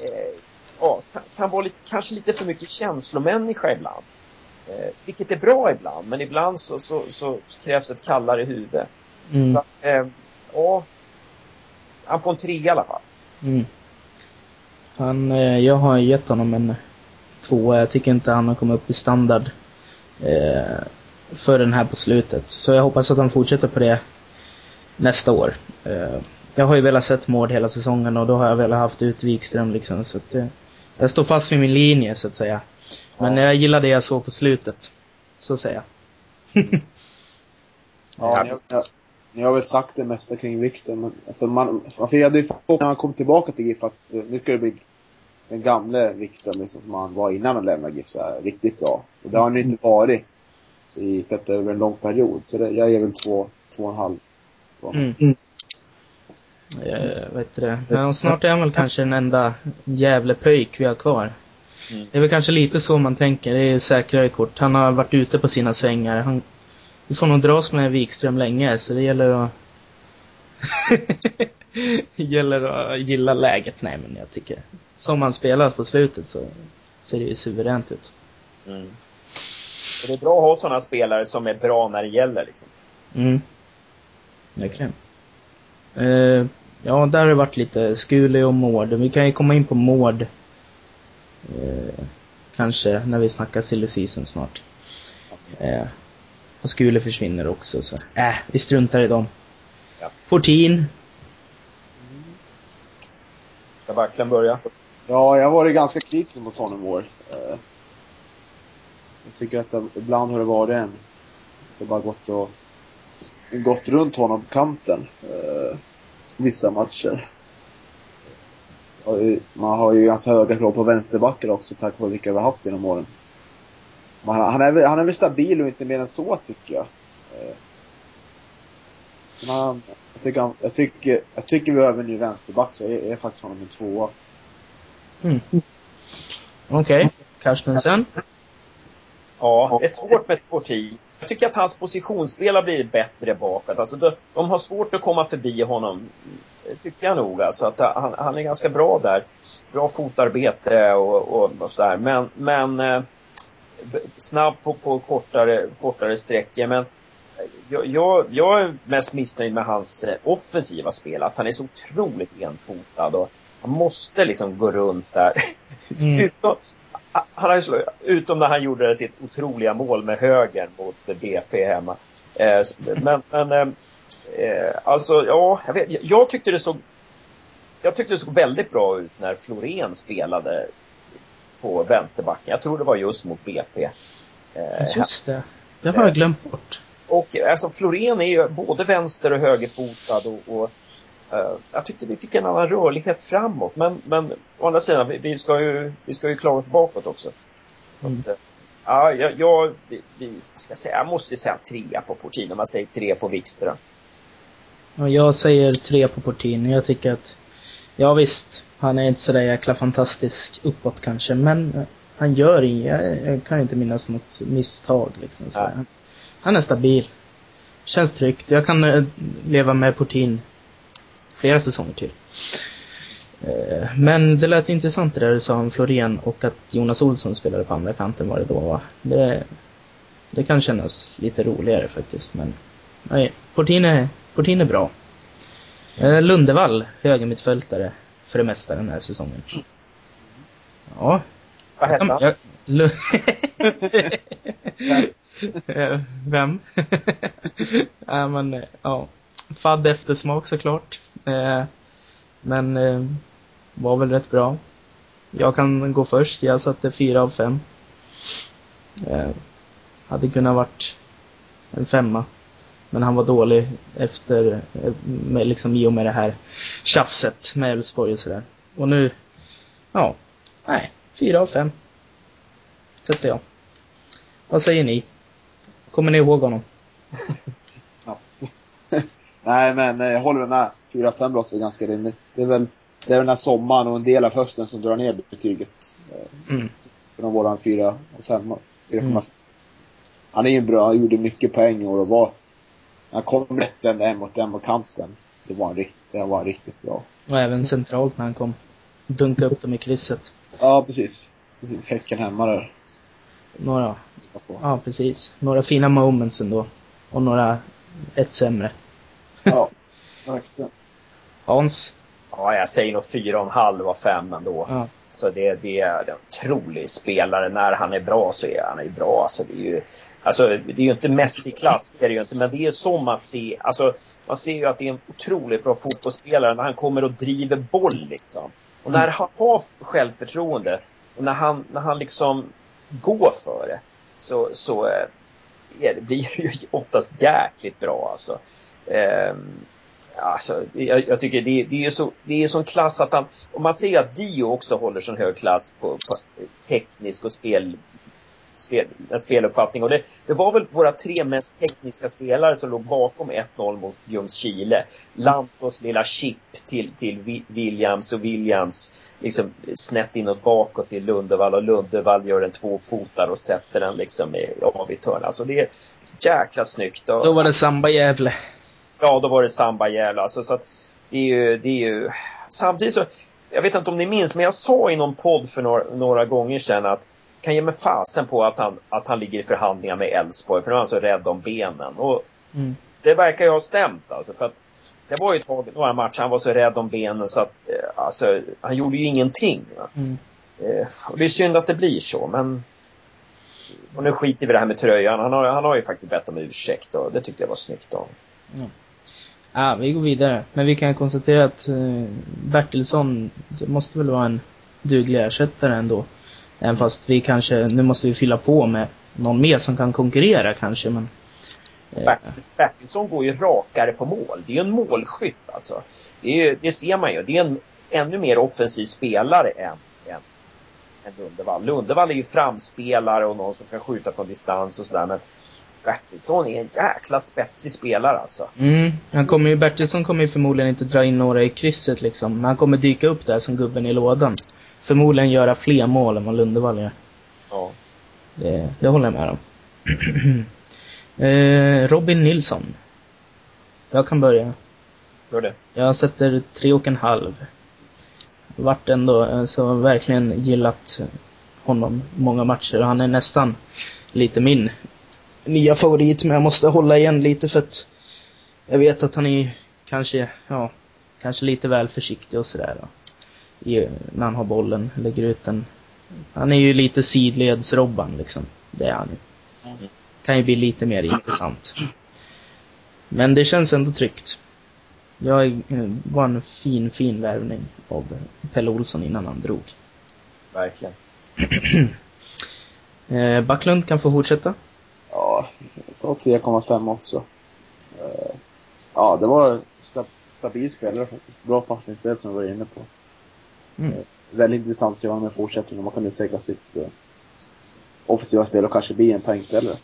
eh, ja, kan, kan, vara lite, kanske lite för mycket känslomänniska ibland. Eh, vilket är bra ibland, men ibland så, så, så krävs ett kallare huvud. Mm. Så eh, ja, han får en tre i alla fall. Mm. Han, eh, jag har gett honom en tvåa. Jag tycker inte han har kommit upp i standard. Eh, för den här på slutet. Så jag hoppas att han fortsätter på det nästa år. Eh, jag har ju velat sett Mård hela säsongen och då har jag velat haft ut Wikström liksom. Så att, jag står fast vid min linje så att säga. Men ja. jag gillar det jag såg på slutet. Så säger jag. ja, ni ni har väl sagt det mesta kring Wikström. Men alltså man, man firade ju när han kom tillbaka till GIF att eh, nu ska det bli den gamle Wikström liksom, som han var innan han lämnade GIF så här, riktigt bra. Och det har han ju inte varit i, sett över en lång period. Så det, jag ger väl två, två och en halv. Mm. Mm. Jag vet det. Men snart är han väl kanske den enda jävla pöjk vi har kvar. Mm. Det är väl kanske lite så man tänker. Det är säkrare kort. Han har varit ute på sina svängar. Han, vi får nog dras med Wikström länge, så det gäller att det gäller att gilla läget. Nej, men jag tycker som han spelar på slutet så ser det ju suveränt ut. Mm. Och det är bra att ha sådana spelare som är bra när det gäller liksom. Mm. Verkligen. Uh, ja, där har det varit lite Skule och Mård. Vi kan ju komma in på Mård. Uh, kanske när vi snackar silly season snart. Uh, och Skule försvinner också så, äh, vi struntar i dem. Ja. Fortin. Mm. Ska Backlen börja? Ja, jag har varit ganska kritisk mot honom i år. Jag tycker att det, ibland har det varit en, det bara gått och gått runt honom på kanten. Eh, vissa matcher. Man har ju ganska höga krav på vänsterbackar också tack vare vilka vi har haft genom åren. Men han, han, är, han är väl stabil och inte mer än så tycker jag. Eh, men han, jag, tycker han, jag, tycker, jag tycker vi behöver en ny vänsterback så jag är, faktiskt honom en tvåa. Mm. Okej. Okay. Carstensen? Ja, det är svårt med Torti. Jag tycker att hans positionsspel har blivit bättre bakåt. Alltså de, de har svårt att komma förbi honom. Det tycker jag nog. Alltså att han, han är ganska bra där. Bra fotarbete och, och, och sådär. Men, men eh, snabb på, på kortare, kortare sträckor. Men jag, jag, jag, är mest missnöjd med hans eh, offensiva spel. Att han är så otroligt enfotad och han måste liksom gå runt där. Mm. Utom, han har ju utom när han gjorde sitt otroliga mål med höger mot BP hemma. Eh, men, men eh, alltså, ja, jag, vet, jag tyckte det såg jag tyckte det såg väldigt bra ut när Florén spelade på vänsterbacken. Jag tror det var just mot BP. just det. Det har jag glömt bort. Och alltså Florén är ju både vänster och högerfotad och, och Uh, jag tyckte vi fick en annan rörlighet framåt, men, men å andra sidan, vi, vi ska, ju, vi ska ju klara oss bakåt också. Mm. Att, ja, jag, jag, vi, ska säga, jag måste säga trea på Portin om man säger tre på Wikström. Ja, jag säger tre på Portin. Jag tycker att, ja visst, han är inte sådär jäkla fantastisk uppåt kanske, men han gör inget, jag, kan inte minnas något misstag liksom. Så han, han är stabil. Känns tryggt. Jag kan uh, leva med Portin flera säsonger till. Eh, men det lät intressant det där du sa om Florén och att Jonas Olsson spelade på andra kanten var det då va? Det, det kan kännas lite roligare faktiskt men nej, Portin är, Portin är bra. Eh, Lundevall, högermittfältare för det mesta den här säsongen. Ja. Vad hette han? Vem? ja men, ja. Fadd eftersmak såklart. Eh, men eh, var väl rätt bra. Jag kan gå först. Jag satte fyra av fem. Eh, hade kunnat varit en femma. Men han var dålig efter, med, liksom i och med det här tjafset med Elfsborg och sådär. Och nu, ja, nej, fyra av fem. Sätter jag. Vad säger ni? Kommer ni ihåg honom? Nej, men eh, jag håller med. 4-5 låter ganska rimligt. Det är väl det är den här sommaren och en del av hösten som drar ner betyget. Mm. Från våran 4 och 5. Mm. Han är ju bra, han gjorde mycket poäng i år och var, han kom rätt vända en mot en på kanten. Det var, en rikt, det var riktigt bra. Och även centralt när han kom. Dunka upp dem i krysset. Ja, precis. Precis, Häcken hemma där. Några, ja precis. Några fina moments ändå. Och några, ett sämre. Ja, verkligen. Hans? Ja, jag säger nog fyra och en halv av fem ändå. Ja. Så det, det är en otrolig spelare. När han är bra så är han ju bra. Alltså det är ju, alltså, det är ju inte Messi-klass, det är det ju inte. Men det är så man ser. Alltså, man ser ju att det är en otroligt bra fotbollsspelare när han kommer och driver boll liksom. Och när han har självförtroende och när han, när han liksom går för det så, så eh, är det, blir det ju oftast jäkligt bra alltså. Ehm, Alltså, jag, jag tycker det, det är så, det är sån klass att han, och man ser ju att Dio också håller sån hög klass på, på teknisk och spel, spel, speluppfattning. Och det, det var väl våra tre mest tekniska spelare som låg bakom 1-0 mot Ljungskile. Lantos lilla chip till, till Williams och Williams liksom snett inåt bakåt till Lundevall och Lundevall gör en tvåfotar och sätter den liksom i avigt hörn. Alltså det är jäkla snyggt. Och, Då var det Samba-Jävle. Ja, då var det samba ihjäl alltså. Så att det är ju, det är ju... Samtidigt så, jag vet inte om ni minns, men jag sa i någon podd för några, några gånger sedan att kan ge mig fasen på att han, att han ligger i förhandlingar med Elfsborg, för nu är han så rädd om benen. Och Mm. det verkar ju ha stämt alltså, för att det var ju ett tag, några matcher, han var så rädd om benen så att, eh, alltså, han gjorde ju ingenting. Mm. Eh, och det är synd att det blir så, men och nu skiter vi i det här med tröjan. Han har, han har ju faktiskt bett om ursäkt och det tyckte jag var snyggt av honom. Ja, vi går vidare. Men vi kan konstatera att eh, Bertilsson, det måste väl vara en duglig ersättare ändå. Även fast vi kanske, nu måste vi fylla på med någon mer som kan konkurrera kanske, men... Eh, Bertils- Bertilsson går ju rakare på mål. Det är ju en målskytt alltså. Det, är, ju- det ser man ju. Det är en ännu mer offensiv spelare än, än, än Lundevall. Lundevall är ju framspelare och någon som kan skjuta från distans och sådär. Men Bertilsson är en jäkla spetsig spelare alltså. Mm, han kommer ju, Bertilsson kommer ju förmodligen inte dra in några i krysset liksom. Men han kommer dyka upp där som gubben i lådan. Förmodligen göra fler mål än vad Lundevall gör. Ja. Det, det håller jag med om. eh, Robin Nilsson. Jag kan börja. Gör det. Jag sätter tre och en halv. Vart ändå, alltså verkligen gillat honom många matcher. Han är nästan lite min nya favorit, men jag måste hålla igen lite för att jag vet att han är kanske, ja, kanske lite väl försiktig och sådär. när han har bollen, lägger ut den. Han är ju lite sidledsrobban liksom. Det är han ju. Kan ju bli lite mer intressant. Men det känns ändå tryggt. Jag eh, var en fin, fin värvning av Pelle Olsson innan han drog. Verkligen. Eh, Backlund kan få fortsätta. Ja, tar 3,5 också. Eh, Ja, det var sta- stabil spelare faktiskt. Bra passningsspel som jag var inne på. Mm. Väldigt intressant att se honom i fortsättningen man kan utveckla sitt eh, offensiva spel och kanske bli en poängspelare.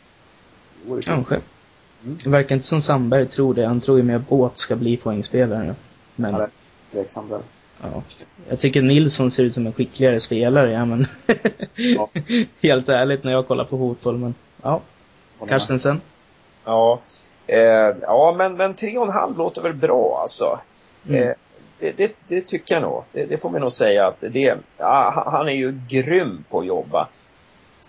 Kanske. Mm. Det verkar inte som Sandberg tror det. Han tror ju mer Båt ska bli poängspelare. Men, rätt tveksam där. ja. Jag tycker Nilsson ser ut som en skickligare spelare, ja men. Ja. Helt ärligt när jag kollar på fotboll, men ja. Carstensen. Ja. Eh, ja, men, men tre och en halv låter väl bra alltså. Mm. Eh, det, det, det tycker jag nog. Det, det får vi nog säga att det, ja, han- är ju grym på att jobba.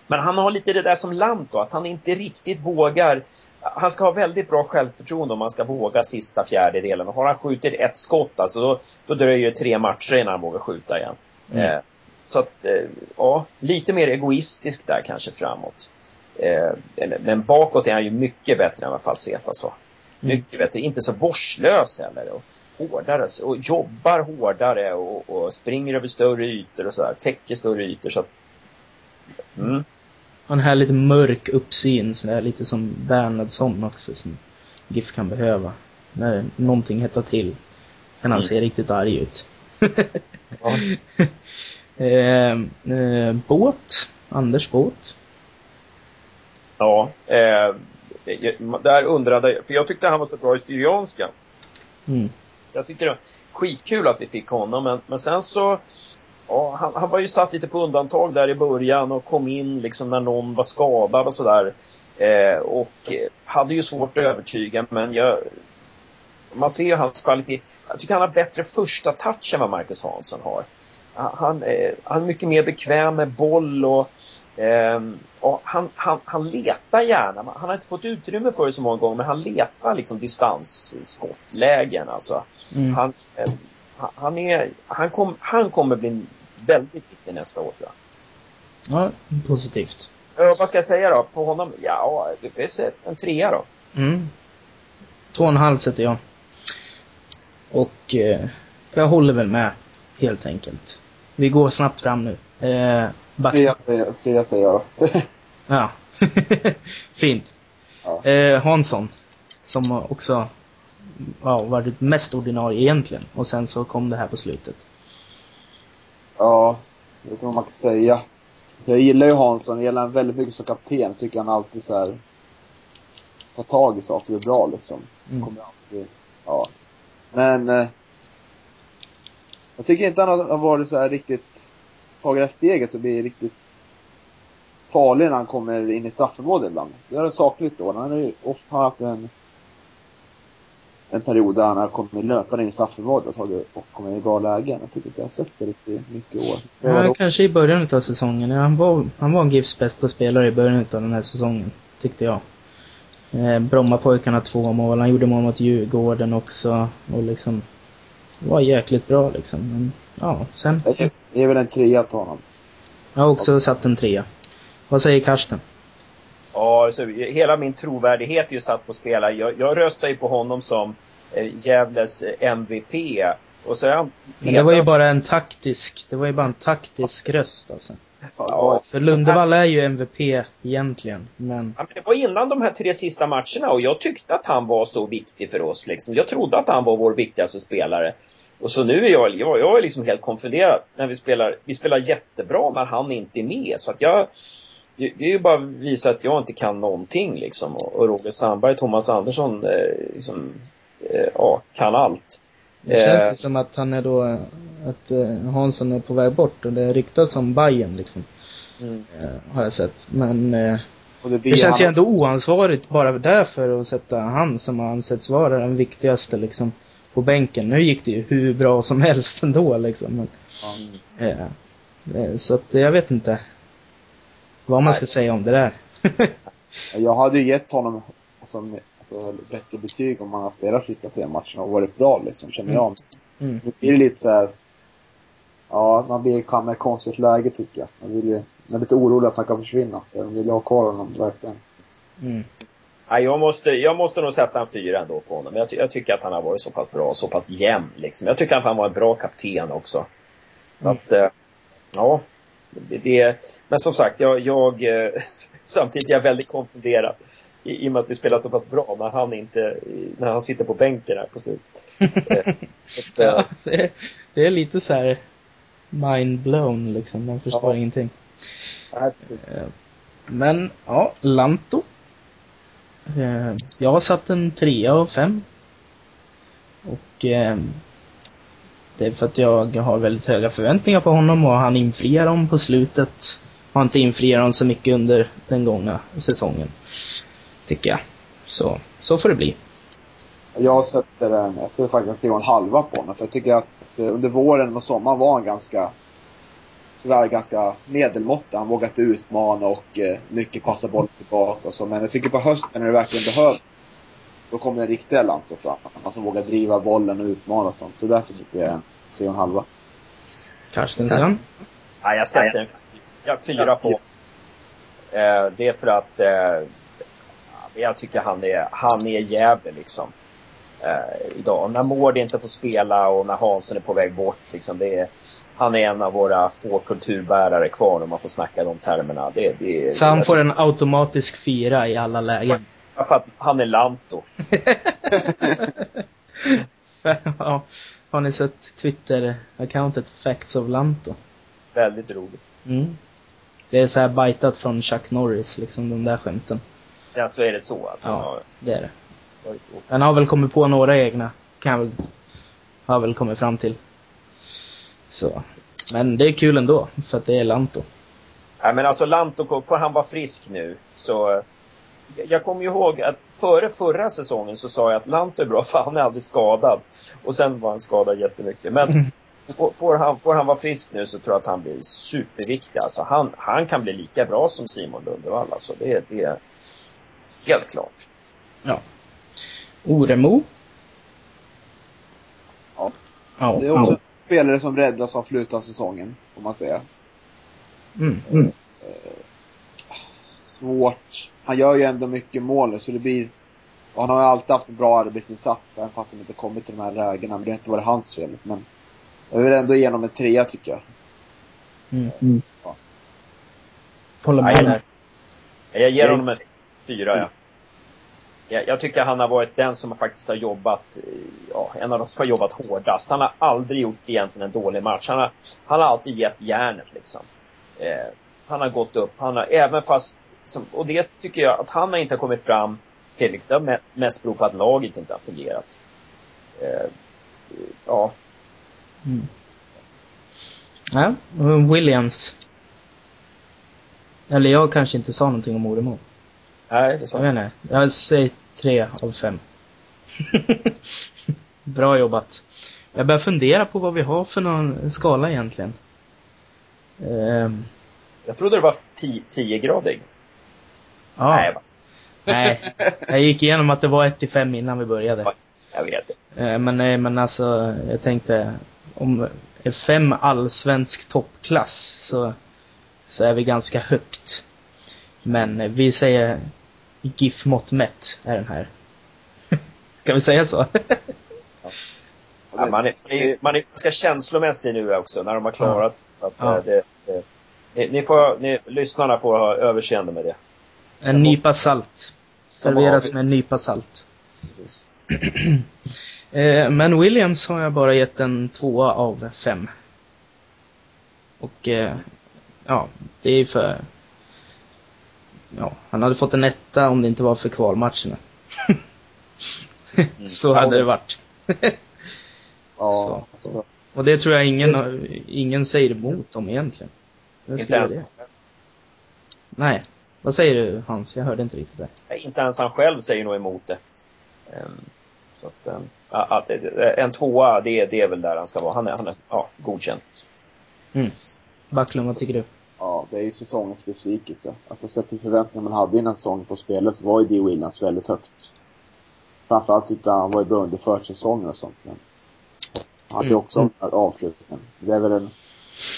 Men han har lite det där som Lanto, att han inte riktigt vågar. Han ska ha väldigt bra självförtroende om han ska våga sista fjärdedelen. Och har han skjutit ett skott, alltså då, då dröjer det tre matcher innan han vågar skjuta igen. Mm. Eh, så att, eh, ja, lite mer egoistisk där kanske framåt. Eh, men bakåt är han ju mycket bättre än vad Falseta sa. Mm. Mycket bättre. Inte så vårdslös heller. Och hårdare och jobbar hårdare och, och springer över större ytor och sådär. Täcker större ytor så att, mm. Han har lite mörk uppsyn sådär, lite som Bernhardsson också som GIF kan behöva. När någonting hettar till. Kan han mm. se riktigt arg ut. eh, eh, båt. Anders båt. Ja, eh, där undrade jag, för jag tyckte han var så bra i Syrianska. Mm. Jag tyckte det var skitkul att vi fick honom, men, men sen så Ja, han, han, var ju satt lite på undantag där i början och kom in liksom när någon var skadad och sådär. Eh, och hade ju svårt att övertyga, men jag, man ser hans kvalitet. Jag tycker han har bättre första touch än vad Marcus Hansson har. Han, eh, han är mycket mer bekväm med boll och, eh, och han, han, han letar gärna. Han har inte fått utrymme för det så många gånger, men han letar liksom distansskottlägen. Alltså. Mm. Han, eh, han, är, han, kom, han kommer bli väldigt viktig nästa år, tror jag. Ja, positivt. Uh, vad ska jag säga då? På honom? Ja, en trea då. Mm. Två och en halv sätter jag. Och eh, jag håller väl med, helt enkelt. Vi går snabbt fram nu. Eh, säger jag då. ja. Fint. Ja. Eh, Hansson. Som också ja, varit mest ordinarie egentligen. Och sen så kom det här på slutet. Ja, jag vet inte vad man kan säga. Så jag gillar ju Hansson, jag gillar honom väldigt mycket som kapten. Tycker han alltid så här tar tag i saker och är bra liksom. Mm. Kommer alltid, ja. Men eh, jag tycker inte han har varit så här riktigt, tagit det här steget så blir riktigt farlig när han kommer in i straffområdet ibland. Det har det sakligt då. Han har ju ofta haft en en period där han har kommit löpande in i straffområdet och, tagit, och kommit i bra lägen. Jag tycker inte jag har sett det riktigt mycket år. Ja, då... kanske i början av säsongen. Han var, han var GIFs bästa spelare i början av den här säsongen, tyckte jag. Eh, Brommapojkarna två mål, han gjorde mål mot Djurgården också och liksom var jäkligt bra liksom. Men, ja, sen... Jag ger väl en trea till honom. Jag har också satt en trea. Vad säger Karsten? Ja, alltså, hela min trovärdighet är ju satt på spelare. Jag, jag röstar ju på honom som eh, Gävles MVP. Och så han Men det var ju bara en taktisk, det var ju bara en taktisk röst alltså. Ja, för Lundevall är ju MVP egentligen, men... Ja, men det var innan de här tre sista matcherna och jag tyckte att han var så viktig för oss liksom. Jag trodde att han var vår viktigaste spelare. Och så nu är jag, jag, jag är liksom helt konfunderad när vi spelar, vi spelar jättebra när han inte är med. Så att jag, det är ju bara att visa att jag inte kan någonting liksom. Och Roger Sandberg, Thomas Andersson, eh, liksom, eh, ja, kan allt. Det känns ju eh, som att han är då, att eh, Hansson är på väg bort och det ryktas om Bayern liksom. Mm. Eh, har jag sett. Men eh, det, det, känns han... ju ändå oansvarigt bara därför att sätta han som har ansetts vara den viktigaste liksom på bänken. Nu gick det ju hur bra som helst ändå liksom. Men, mm. eh, så att jag vet inte vad man ska säga om det där. jag hade ju gett honom alltså, alltså, bättre betyg om han har spelat sista tre matcherna och varit bra liksom, känner jag. Mm. mm. Nu blir det lite så här, ja, man blir kanske i konstigt läge tycker jag. Man vill ju, man är lite orolig att han kan försvinna. Jag vill ha kvar honom, verkligen. Mm. Ja, jag, måste, jag måste nog sätta en fyra ändå på honom. Jag, jag tycker att han har varit så pass bra, så pass jämn liksom. Jag tycker att han var en bra kapten också. Mm. Att, eh, ja, det, men som sagt, jag, jag eh, samtidigt är jag väldigt konfunderad i, i och med att vi spelar så pass bra när han inte, när han sitter på bänken här på slutet. Eh, ja, det är, det är lite så här mind blown liksom, man förstår ja. ingenting. Ja, precis. Eh, men, ja, Lanto. Jag har satt en trea av fem. Och det är för att jag har väldigt höga förväntningar på honom och han infriar dem på slutet. Har inte infriat dem så mycket under den gångna säsongen. Tycker jag. Så, så får det bli. Jag sätter en, jag sätter faktiskt en halva på honom. För jag tycker att under våren och sommaren var han ganska, tyvärr ganska medelmåttig. Han vågade utmana och eh, mycket passa boll tillbaka och så. Men jag tycker på hösten när det verkligen behövs då kommer den riktiga Lanto fram. Han som vågar driva bollen och utmana och sånt. Så därför sitter jag en tre och en halva. Carstensen? Ja, jag sätter en ja, fyra på. Eh, det är för att eh, jag tycker han är, han är jävlig liksom. eh, idag. När Mård inte får spela och när Hansson är på väg bort. Liksom, det är, han är en av våra få kulturbärare kvar om man får snacka de termerna. Det, det, Så han får en automatisk fyra i alla lägen? Ja, för att han är Lanto. ja. Har ni sett Twitter-accountet Facts of Lanto? Väldigt roligt. Mm. Det är så här bajtat från Chuck Norris, liksom de där skämten. Ja, så är det så alltså. Ja, det är det. Han har väl kommit på några egna, kan jag väl, har väl kommit fram till. Så. Men det är kul ändå, för att det är Lanto. Ja, men alltså Lanto, får han vara frisk nu så jag kommer ihåg att före förra säsongen så sa jag att Lanto är bra för han är aldrig skadad. Och sen var han skadad jättemycket. Men får han, får han vara frisk nu så tror jag att han blir superviktig. Alltså han, han kan bli lika bra som Simon Lundevall. Alltså det, det helt klart. Ja. Oremo? Ja. ja. Det är också en spelare som räddas av slutet av säsongen, får man säga. Mm. Mm. Svårt. Han gör ju ändå mycket mål så det blir och han har ju alltid haft en bra arbetsinsats, även fast han inte kommit till de här lägena. Men det har inte varit hans fel. Men jag vill ändå ge honom en trea, tycker jag. Mm. Mm. Ja. Håller med. Jag ger honom en fyra, ja. Jag, jag tycker han har varit den som faktiskt har jobbat, eh, ja, en av de som har jobbat hårdast. Han har aldrig gjort egentligen en dålig match. Han har, han har alltid gett järnet liksom. Eh, han har gått upp. Han har, även fast, som, och det tycker jag, att han inte har kommit fram tillräckligt, det har mest beror på att laget inte har fungerat. Eh, ja. Mm. Ja, Williams. Eller jag kanske inte sa någonting om Oremo. Nej, det sa jag. Jag vet inte. Jag säger tre av fem. Bra jobbat. Jag börjar fundera på vad vi har för någon skala egentligen. Um, jag trodde det var 10-gradig. Ja. Nej, jag Nej. Jag gick igenom att det var 1 till 5 innan vi började. Jag vet. Men nej, men alltså, jag tänkte, om fem allsvensk toppklass så, så är vi ganska högt. Men vi säger GIF-mått mätt är den här. Kan vi säga så? ja, man, är, man är ganska känslomässig nu också när de har klarat ja. så att ja. det, det, ni, ni, får, ni, lyssnarna får ha överseende med det. En nypa salt. Serveras med en nypa salt. Men Williams har jag bara gett en tvåa av fem. Och ja, det är för ja, han hade fått en etta om det inte var för kvalmatcherna. mm. så hade det varit. ja. Så. Och det tror jag ingen, ingen säger emot dem egentligen. Inte ens det. Nej. Vad säger du Hans? Jag hörde inte riktigt det. Inte ens han själv säger nog emot det. Um, så att, att, en tvåa, det, det är väl där han ska vara. Han är, han är ja, godkänt. Mm. Backlund, vad tycker du? Ja, det är ju säsongens besvikelse. Alltså sett till förväntningarna man hade innan säsongen på spelet så var ju D. Williams väldigt högt. Framförallt tyckte han var ju bra under försäsongen och sånt. Men han hade mm. också mm. en avslutningen. Det är väl en,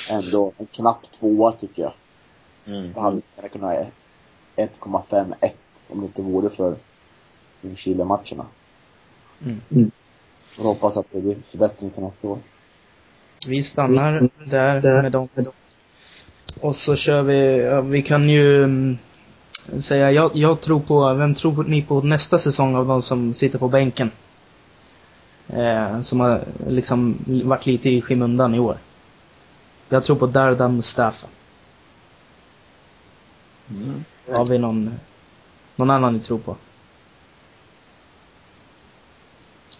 ändå en knapp tvåa tycker jag. Mm. Det hade kunnat ha 1,51 om det inte vore för Chile-matcherna. Mm. Mm. Och hoppas att det blir förbättring till nästa år. Vi stannar där med dem. Och så kör vi, ja, vi kan ju um, säga, jag, jag tror på, vem tror ni på nästa säsong av de som sitter på bänken? Eh, som har liksom varit lite i skymundan i år. Jag tror på Dardan Mustafa. Mm. Har vi någon, någon annan ni tror på?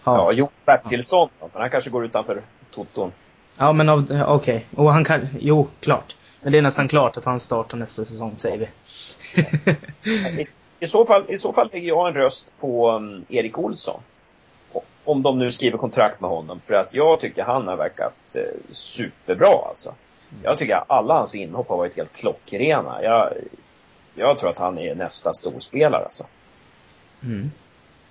Ja, ja Jo Bertilsson, ja. men han kanske går utanför toton. Ja, men okej. Okay. Och han kan, jo, klart. Men det är nästan klart att han startar nästa säsong, säger vi. I, I, så fall, I så fall lägger jag en röst på um, Erik Olsson. Om de nu skriver kontrakt med honom. För att jag tycker han har verkat eh, superbra alltså. Jag tycker att alla hans inhopp har varit helt klockrena. Jag, jag tror att han är nästa storspelare alltså. Mm.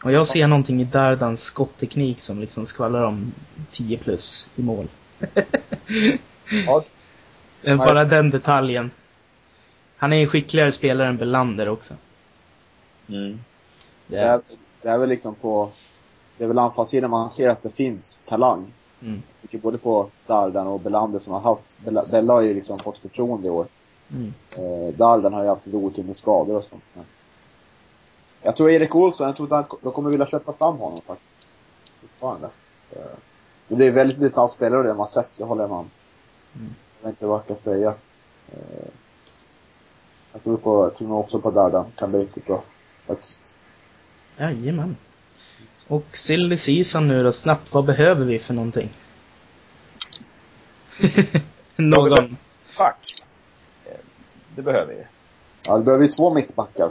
Och jag ser någonting i Dardans skottteknik som liksom skvallrar om 10 plus i mål. ja, bara den detaljen. Han är en skickligare spelare än Belander också. Mm. Det, är, det är väl liksom på, det är väl anfallssidan man ser att det finns talang. Mm. Jag tycker både på Dardan och Belander som har haft, Bella, Bella har ju liksom fått förtroende i år. Mm. Eh, Dardan har ju haft lite otur med skador och sånt. Men jag tror Erik Olsson, jag tror att han, de kommer vilja släppa fram honom faktiskt. Fortfarande. Eh, det blir väldigt intressant spelare det man sett, det håller jag med om. Mm. Jag inte vad jag ska säga. Eh, jag tror på, jag tror nog också på Dardan, kan bli riktigt bra. Faktiskt. Jajamän. Och silly season nu då, snabbt, vad behöver vi för någonting? Någon? Back. Eh, Det behöver vi. Ja, det behöver ju två mittbackar.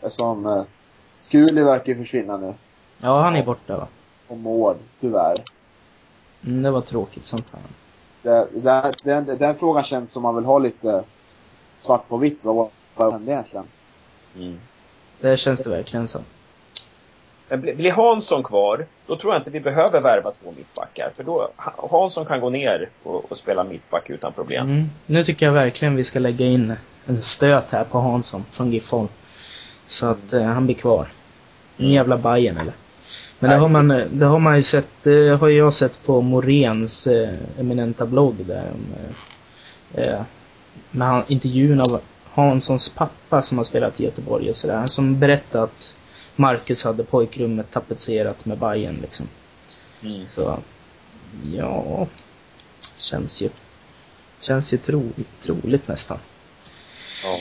Eftersom eh, Skuli verkar ju försvinna nu. Ja, han är borta va? Och Mård, tyvärr. Mm, det var tråkigt som fan. Det, det, den, den frågan känns som man vill ha lite svart på vitt. Vad, vad hände egentligen? Mm. Det känns det verkligen som. Men blir Hansson kvar, då tror jag inte vi behöver värva två mittbackar. För då, Ha- Hansson kan gå ner och, och spela mittback utan problem. Mm. Nu tycker jag verkligen vi ska lägga in en stöt här på Hansson från Gifholm. Så att eh, han blir kvar. En Mm. jävla Bajen eller? Men det har man, det har man ju sett, det har jag sett på Morens eh, eminenta blogg där. Eh, eh, med han, intervjun av Hanssons pappa som har spelat i Göteborg och sådär. Som berättade att Marcus hade pojkrummet tapetserat med Bajen liksom. Mm. Så, ja. Känns ju, känns ju troligt, troligt nästan. Ja.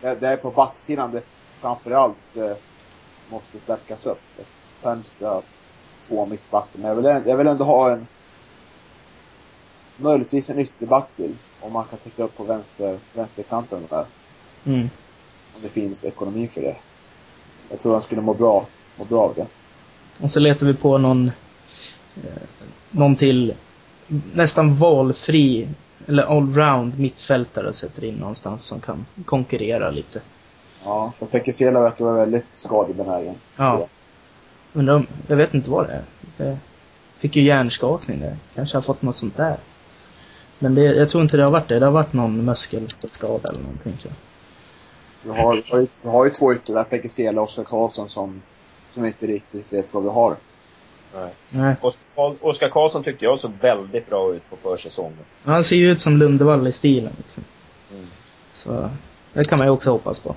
Det, det är på backsidan det framförallt eh, måste stärkas upp. Främst två mittbackar. Men jag vill, jag vill ändå ha en möjligtvis en ytterback till. Om man kan täcka upp på vänster, vänsterkanten där. Mm. Om det finns ekonomi för det. Jag tror han skulle må bra, må bra av det. Och så letar vi på någon, eh, någon till nästan valfri, eller allround mittfältare och sätter in någonstans som kan konkurrera lite. Ja, för Pekesela verkar vara väldigt skadebenägen. Ja. Undrar om, jag vet inte vad det är. Det fick ju hjärnskakning där. Kanske har fått något sånt där. Men det, jag tror inte det har varit det. Det har varit någon muskelskada eller någonting tror jag. Vi har, vi har, ju, vi har ju två ytterligare, Pekesela och Oskar Karlsson som, som inte riktigt vet vad vi har. Nej. Nej. Oskar- Oskar Karlsson tyckte jag såg väldigt bra ut på försäsongen. Han ser ju ut som Lundevall i stilen liksom. Mm. Så, det kan man ju också hoppas på.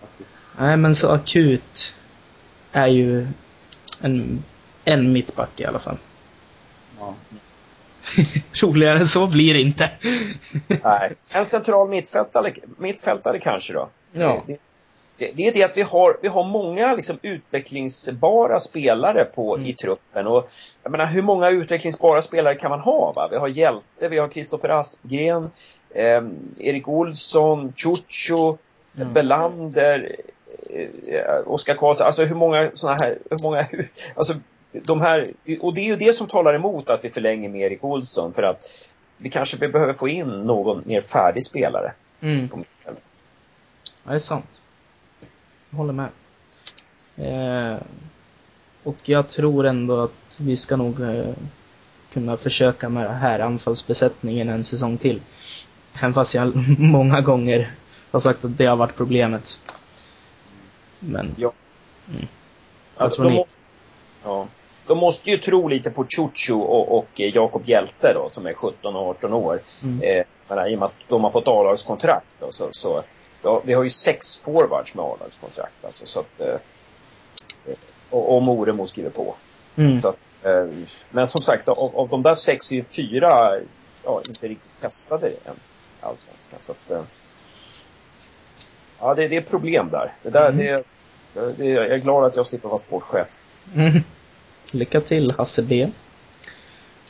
Faktiskt. Nej men så akut är ju en, en mittback i alla fall. Ja. Roligare än så blir det inte. Nej. En central mittfältare, mittfältare kanske då. Ja. Det, det, det är det att vi har, vi har många liksom utvecklingsbara spelare på, Mm. i truppen. Och jag menar, hur många utvecklingsbara spelare kan man ha? Va? Vi har Hjälte, vi har Kristoffer Aspgren, eh, Erik Olsson, Chucho, Mm. Belander, eh, Oskar Karlsson. Alltså hur många sådana här, hur många, alltså de här, och det är ju det som talar emot att vi förlänger med Erik Olsson för att vi kanske behöver få in någon mer färdig spelare Mm. på mittfältet. Ja, det är sant. Jag håller med. Eh, och jag tror ändå att vi ska nog eh, kunna försöka med det här anfallsbesättningen en säsong till. Även fast jag många gånger har sagt att det har varit problemet. Men, Ja. Mm. Tror de? Måste, ja. De måste ju tro lite på Chucho och, och eh, Jakob Hjälte då, som är 17 och 18 år. Mm. Eh, men, I och med att de har fått A-lagskontrakt då, så, så ja, vi har ju sex forwards med A-lagskontrakt. Alltså, så att, eh, och, och Moremo skriver på. mm. Så att, eh, men som sagt, av, av de där sex är ju fyra ja, inte riktigt testade än Allsvenskan. Så att, eh, ja, det, det är problem där. Det där Mm. det, det, jag är glad att jag slipper vara sportchef. Mm. Lycka till Hasse B.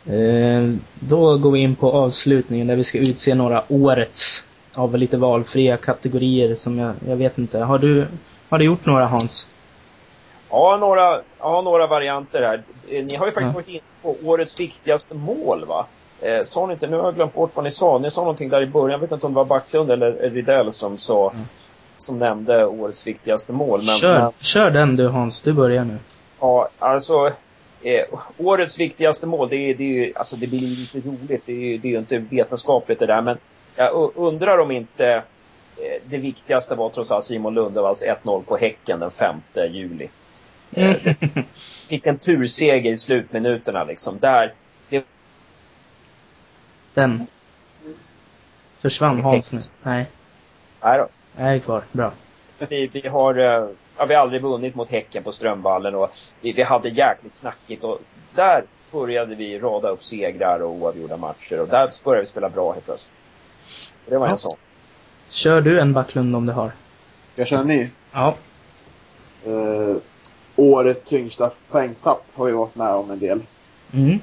Eh, då går vi in på avslutningen där vi ska utse några årets av lite valfria kategorier som jag, jag vet inte. Har du, har du gjort några Hans? Ja, några, ja, några varianter här. Eh, Ni har ju faktiskt Ja. varit inne på årets viktigaste mål, va? Eh, sa ni inte, nu har jag glömt bort vad ni sa. Ni sa någonting där i början, jag vet inte om det var Backlund eller Rydell som sa, Mm. Som nämnde årets viktigaste mål. Men, kör, men, kör den du Hans, du börjar nu. ja, alltså, eh, årets viktigaste mål, det, är- det, är ju, alltså, det blir lite roligt. Det är, ju- det är ju inte vetenskapligt det där, men jag undrar om inte eh, det viktigaste var trots allt Simon Lundevalls 1-0 på Häcken den 5 juli. Eh, fick en turseger i slutminuterna liksom. Där, det, Den. Försvann Hans nu? Nej. nej då. Jag är kvar. Bra. Vi, vi har, eh, ja, vi har aldrig vunnit mot Häcken på Strömvallen och vi, vi hade jäkligt knackigt och där började vi rada upp segrar och oavgjorda matcher och där började vi spela bra helt plötsligt. Det var Ja. en sån. Kör du en Backlund om du har? Jag känner ni? Ja. Eh, årets tyngsta poängtapp har vi varit med om en del. Mm.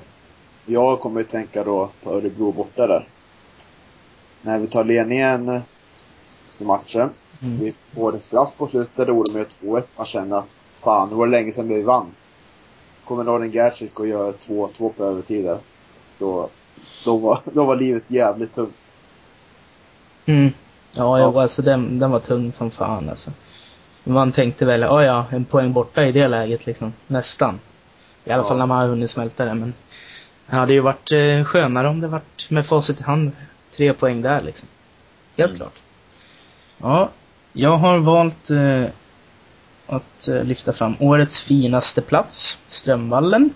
Jag kommer att tänka då på Örebro borta där. När vi tar ledningen i matchen. Mm. Vi får en straff på slutet, då de gör 2-1. Man känner att fan, det var länge sedan vi vann. Kommer Norden Gerzic och gör 2-2 på övertid där. Då, då, var, då var livet jävligt tungt. Mm. Ja, Ja. ja. alltså den, den var tung som fan alltså. Man tänkte väl, ja ja, en poäng borta i det läget liksom. Nästan. I alla Ja. fall när man har hunnit smälta det, men det hade ju varit eh, skönare om det varit med facit i hand. Tre poäng där liksom. Helt Mm. klart. Ja, jag har valt eh, att eh, lyfta fram årets finaste plats, Strömvallen.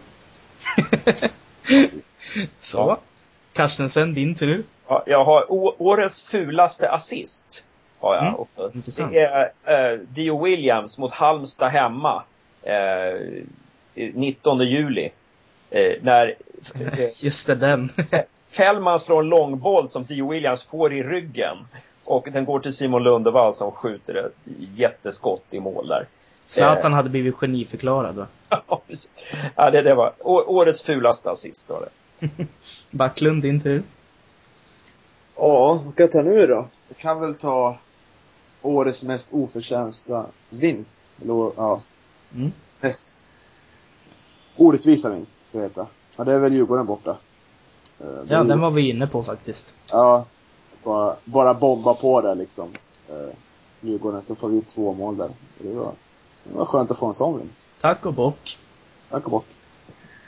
Så. Carstensen, din tur. Ja, jag har årets fulaste assist. Har jag Mm, också. intressant. Det är eh, Dio Williams mot Halmstad hemma. Eh, 19 juli. Eh, när Just det, den. Fällman slår en långboll som Dio Williams får i ryggen. Och den går till Simon Lundevall som skjuter ett jätteskott i mål där. Zlatan hade blivit geniförklarad va? Ja, det, det var årets fulaste assist var det. Backlund, din tur. Ja, vad kan jag ta nu då? Jag kan väl ta årets mest oförtjänsta vinst. Eller, ja, Mm. mest orättvisa vinst, det heter. Ja, det är väl Djurgården borta. Eh, det Ja, den var vi inne på faktiskt. Ja, bara, bara bomba på där liksom. Eh, Djurgården, så får vi två mål där. Det var, det var skönt att få en sån vinst. Tack och bock. Tack och bock.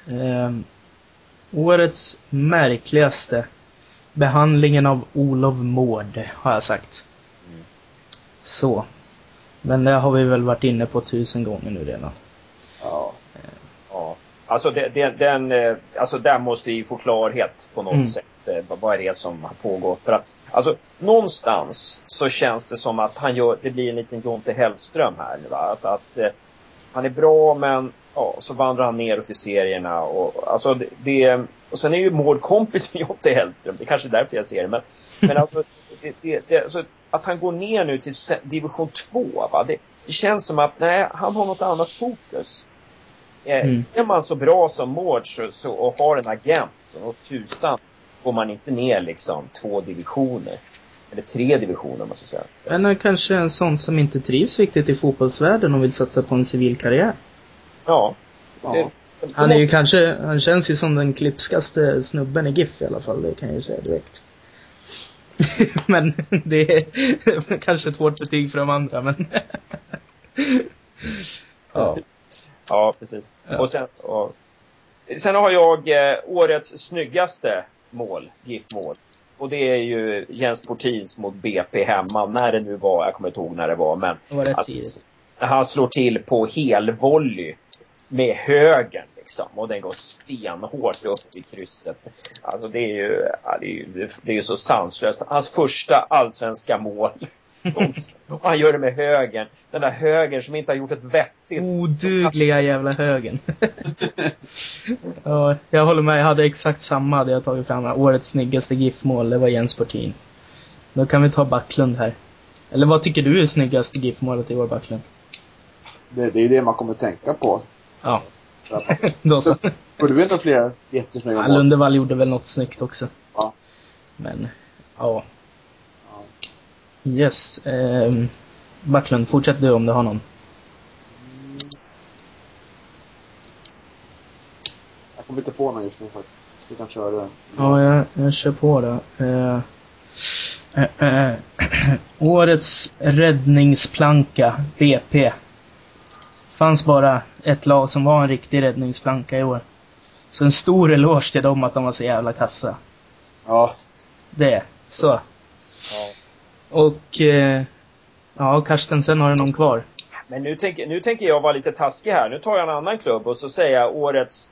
Ehm, årets märkligaste behandlingen av Olof Mård, har jag sagt. Mm. Så. Men det har vi väl varit inne på tusen gånger nu redan. Alltså, det, det, den, eh, alltså där måste vi få klarhet på något Mm. sätt. eh, vad- är det som har pågått? För att, alltså, någonstans så känns det som att han gör, det blir en liten Jonte Hellström här nu? Att, att eh, han är bra men ja, så vandrar han neråt i serierna och alltså det, det och sen är ju Mård kompis med Jonte Hellström. Det är kanske är därför jag ser det. Men, men alltså, det, alltså, att han går ner nu till division 2 va? Det, det känns som att nej, han har något annat fokus. Eh, Mm. Är man så bra som Mård så, så, och har en agent så och tusan går man inte ner liksom två divisioner. Eller tre divisioner måste jag säga. Men kanske en sån som inte trivs riktigt i fotbollsvärlden och vill satsa på en civil karriär. Ja. Ja. Det- Han är ju måste- kanske, han känns ju som den klipskaste snubben i GIF i alla fall, det kan jag ju säga direkt. men det är kanske ett hårt betyg för de andra, men Ja. Ja, precis. Ja. Och sen, och, sen har jag eh, årets snyggaste mål, GIF-mål. Och det är ju Jens Portins mot BP hemma, när det nu var, jag kommer inte ihåg när det var, men Det var rätt att tidigt. han slår till på helvolley med högen liksom. Och den går stenhårt upp i krysset. Alltså det är ju, det är ju, det är ju så sanslöst. Hans första allsvenska mål. Och han gör det med högen. Den där högen som inte har gjort ett vettigt Odugliga jävla högen. ja, jag håller med. Jag hade exakt samma hade jag tagit fram. Årets snyggaste GIF-mål, det var Jens Portin. Då kan vi ta Backlund här. Eller vad tycker du är snyggaste GIF-målet i år, Backlund? Det, det är ju det man kommer tänka på. Ja, då så. Får du vet fler jättesnygga Ja, mål? Lundevall gjorde väl något snyggt också. Ja. Men, ja. Ja. Yes. ehm, Backlund, fortsätt du om du har någon. Jag kommer inte på någon just nu faktiskt. Du kan köra det. Ja, jag, jag kör på då. Eh, eh, eh, årets räddningsplanka, BP. Fanns bara ett lag som var en riktig räddningsplanka i år. Så en stor eloge till dem att de var så jävla kassa. Ja. Det, så. Ja. Och, eh, ja, Karstensen har du någon kvar? Men nu tänker, nu tänker jag vara lite taskig här. Nu tar jag en annan klubb och så säger jag årets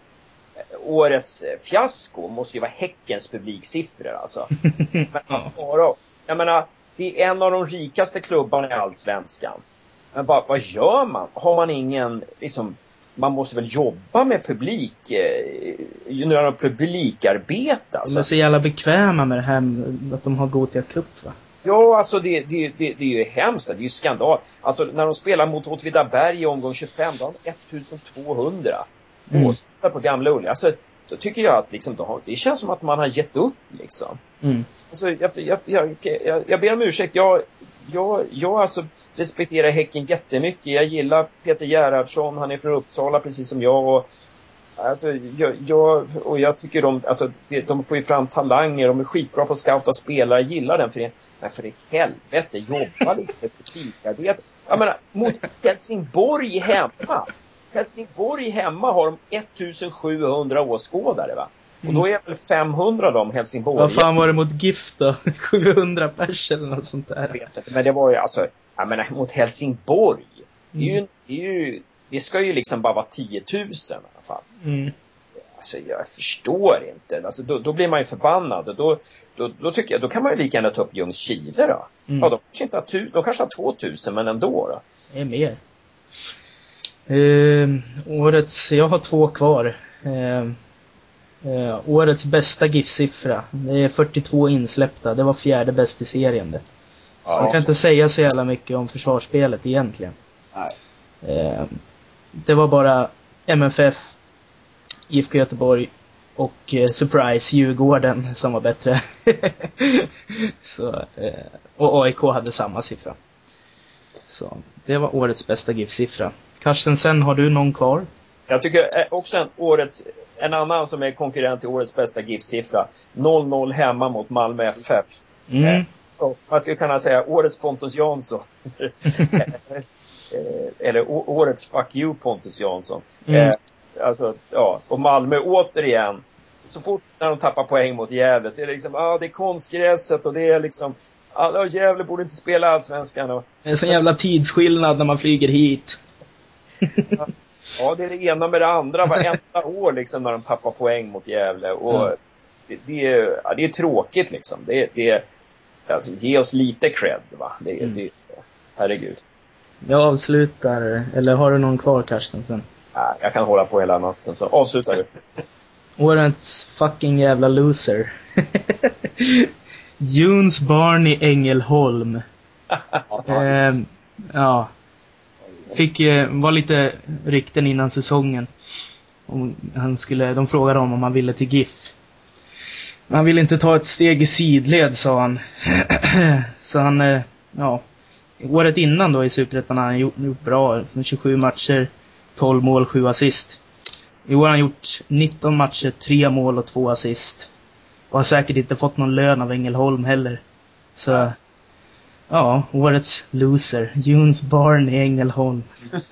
årets fiasko måste ju vara Häckens publiksiffror alltså. Men ja. jag menar, det är en av de rikaste klubbarna i Allsvenskan. Men bara, vad gör man? Har man ingen, liksom, man måste väl jobba med publik, eh, göra publikarbete alltså. De är så jävla bekväma med det här att de har Gothia Cup va? Ja, alltså det, det, det, det är ju hemskt. Det är ju skandal. Alltså när de spelar mot Åtvidaberg i omgång 25, då har de 1200 mm. åskådare på Gamla Ullevi. Alltså, då tycker jag att liksom, då, det känns som att man har gett upp liksom. Mm. Alltså, jag, jag, jag, jag, jag ber om ursäkt. Jag, jag, jag alltså respekterar Häcken jättemycket. Jag gillar Peter Gerhardsson. Han är från Uppsala precis som jag. Och, alltså, jag, jag, och jag tycker de, alltså, de får ju fram talanger. De är skitbra på att scouta spelare. Gillar den föreningen. Men för i helvete, jobba lite på publikarbete. Jag menar, mot Helsingborg hemma. Helsingborg hemma har de 1700 åskådare va? Och då är väl 500 de Helsingborg. Vad fan var det mot GIF då? 700 pers eller något sånt där. Jag vet inte, men det var ju alltså, jag menar mot Helsingborg. Det är ju, mm. det är ju, det ska ju liksom bara vara 10 000 i alla fall. Mm. Alltså jag förstår inte. Alltså då, då blir man ju förbannad. Då, då, då tycker jag, då kan man ju lika gärna ta upp Ljungskile då. Mm. Ja, de kanske inte har, tu, de kanske har 2000 men ändå då. Det är mer. Uh, årets, jag har två kvar. Uh, uh, årets bästa GIF-siffra. Det är 42 insläppta. Det var fjärde bäst i serien det. Ja, Man kan inte säga så jävla mycket om försvarsspelet egentligen. Nej. Det var bara MFF, IFK Göteborg och eh, surprise Djurgården som var bättre. så, och AIK hade samma siffra. Så det var årets bästa GIF-siffra. Karsten, sen har du någon kvar? Jag tycker eh, också en, årets, en annan som är konkurrent till årets bästa GIF-siffra. 0-0 hemma mot Malmö FF. Mm. Eh, man skulle kunna säga årets Pontus Jansson. Eh, eller årets Fuck You Pontus Jansson. Mm. Eh, alltså, ja. Och Malmö återigen. Så fort när de tappar poäng mot Gävle så är det liksom, ja ah, det är konstgräset och det är liksom Ja, Gävle borde inte spela Allsvenskan. Och... Det är en sån jävla tidsskillnad när man flyger hit. ja, det är det ena med det andra varenda år liksom när de tappar poäng mot Gävle. Och mm. det, det, är, ja, det är tråkigt liksom. Det, det, alltså, ge oss lite cred va. Det, mm. det, herregud. Jag avslutar, eller har du någon kvar Karsten sen? Ja, jag kan hålla på hela natten, så avslutar du. Årets fucking jävla loser. Juns Barney Ängelholm. eh, ja. Fick, eh, var lite rykten innan säsongen. Om han skulle, de frågade om om han ville till GIF. Men han ville inte ta ett steg i sidled, sa han. Så han, eh, ja. Året innan då i Superettan har han gjort, gjort bra. 27 matcher, 12 mål, 7 assist. I år har han gjort 19 matcher, 3 mål och 2 assist. Och har säkert inte fått någon lön av Ängelholm heller. Så, ja, årets loser. Juns barn i Ängelholm.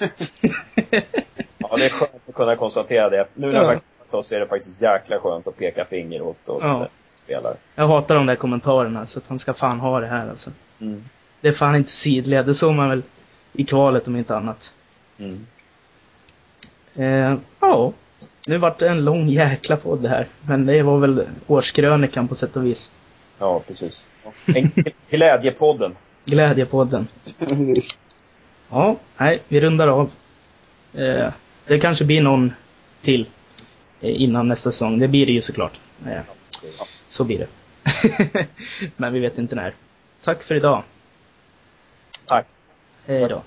ja, det är skönt att kunna konstatera det. Nu när ja. har oss är det faktiskt jäkla skönt att peka finger åt, åt ja. spelare. Jag hatar de där kommentarerna, så att han ska fan ha det här alltså. Mm. Det är fan inte sidled, det såg man väl i kvalet om inte annat. Mm. Eh, ja. Nu vart det en lång jäkla podd här. Men det var väl årskrönikan på sätt och vis. Ja, precis. Glädjepodden. Glädjepodden. ja, nej, vi rundar av. Eh, det kanske blir någon till eh, innan nästa säsong. Det blir det ju såklart. Eh, så blir det. Men vi vet inte när. Tack för idag. はい。えー、っと、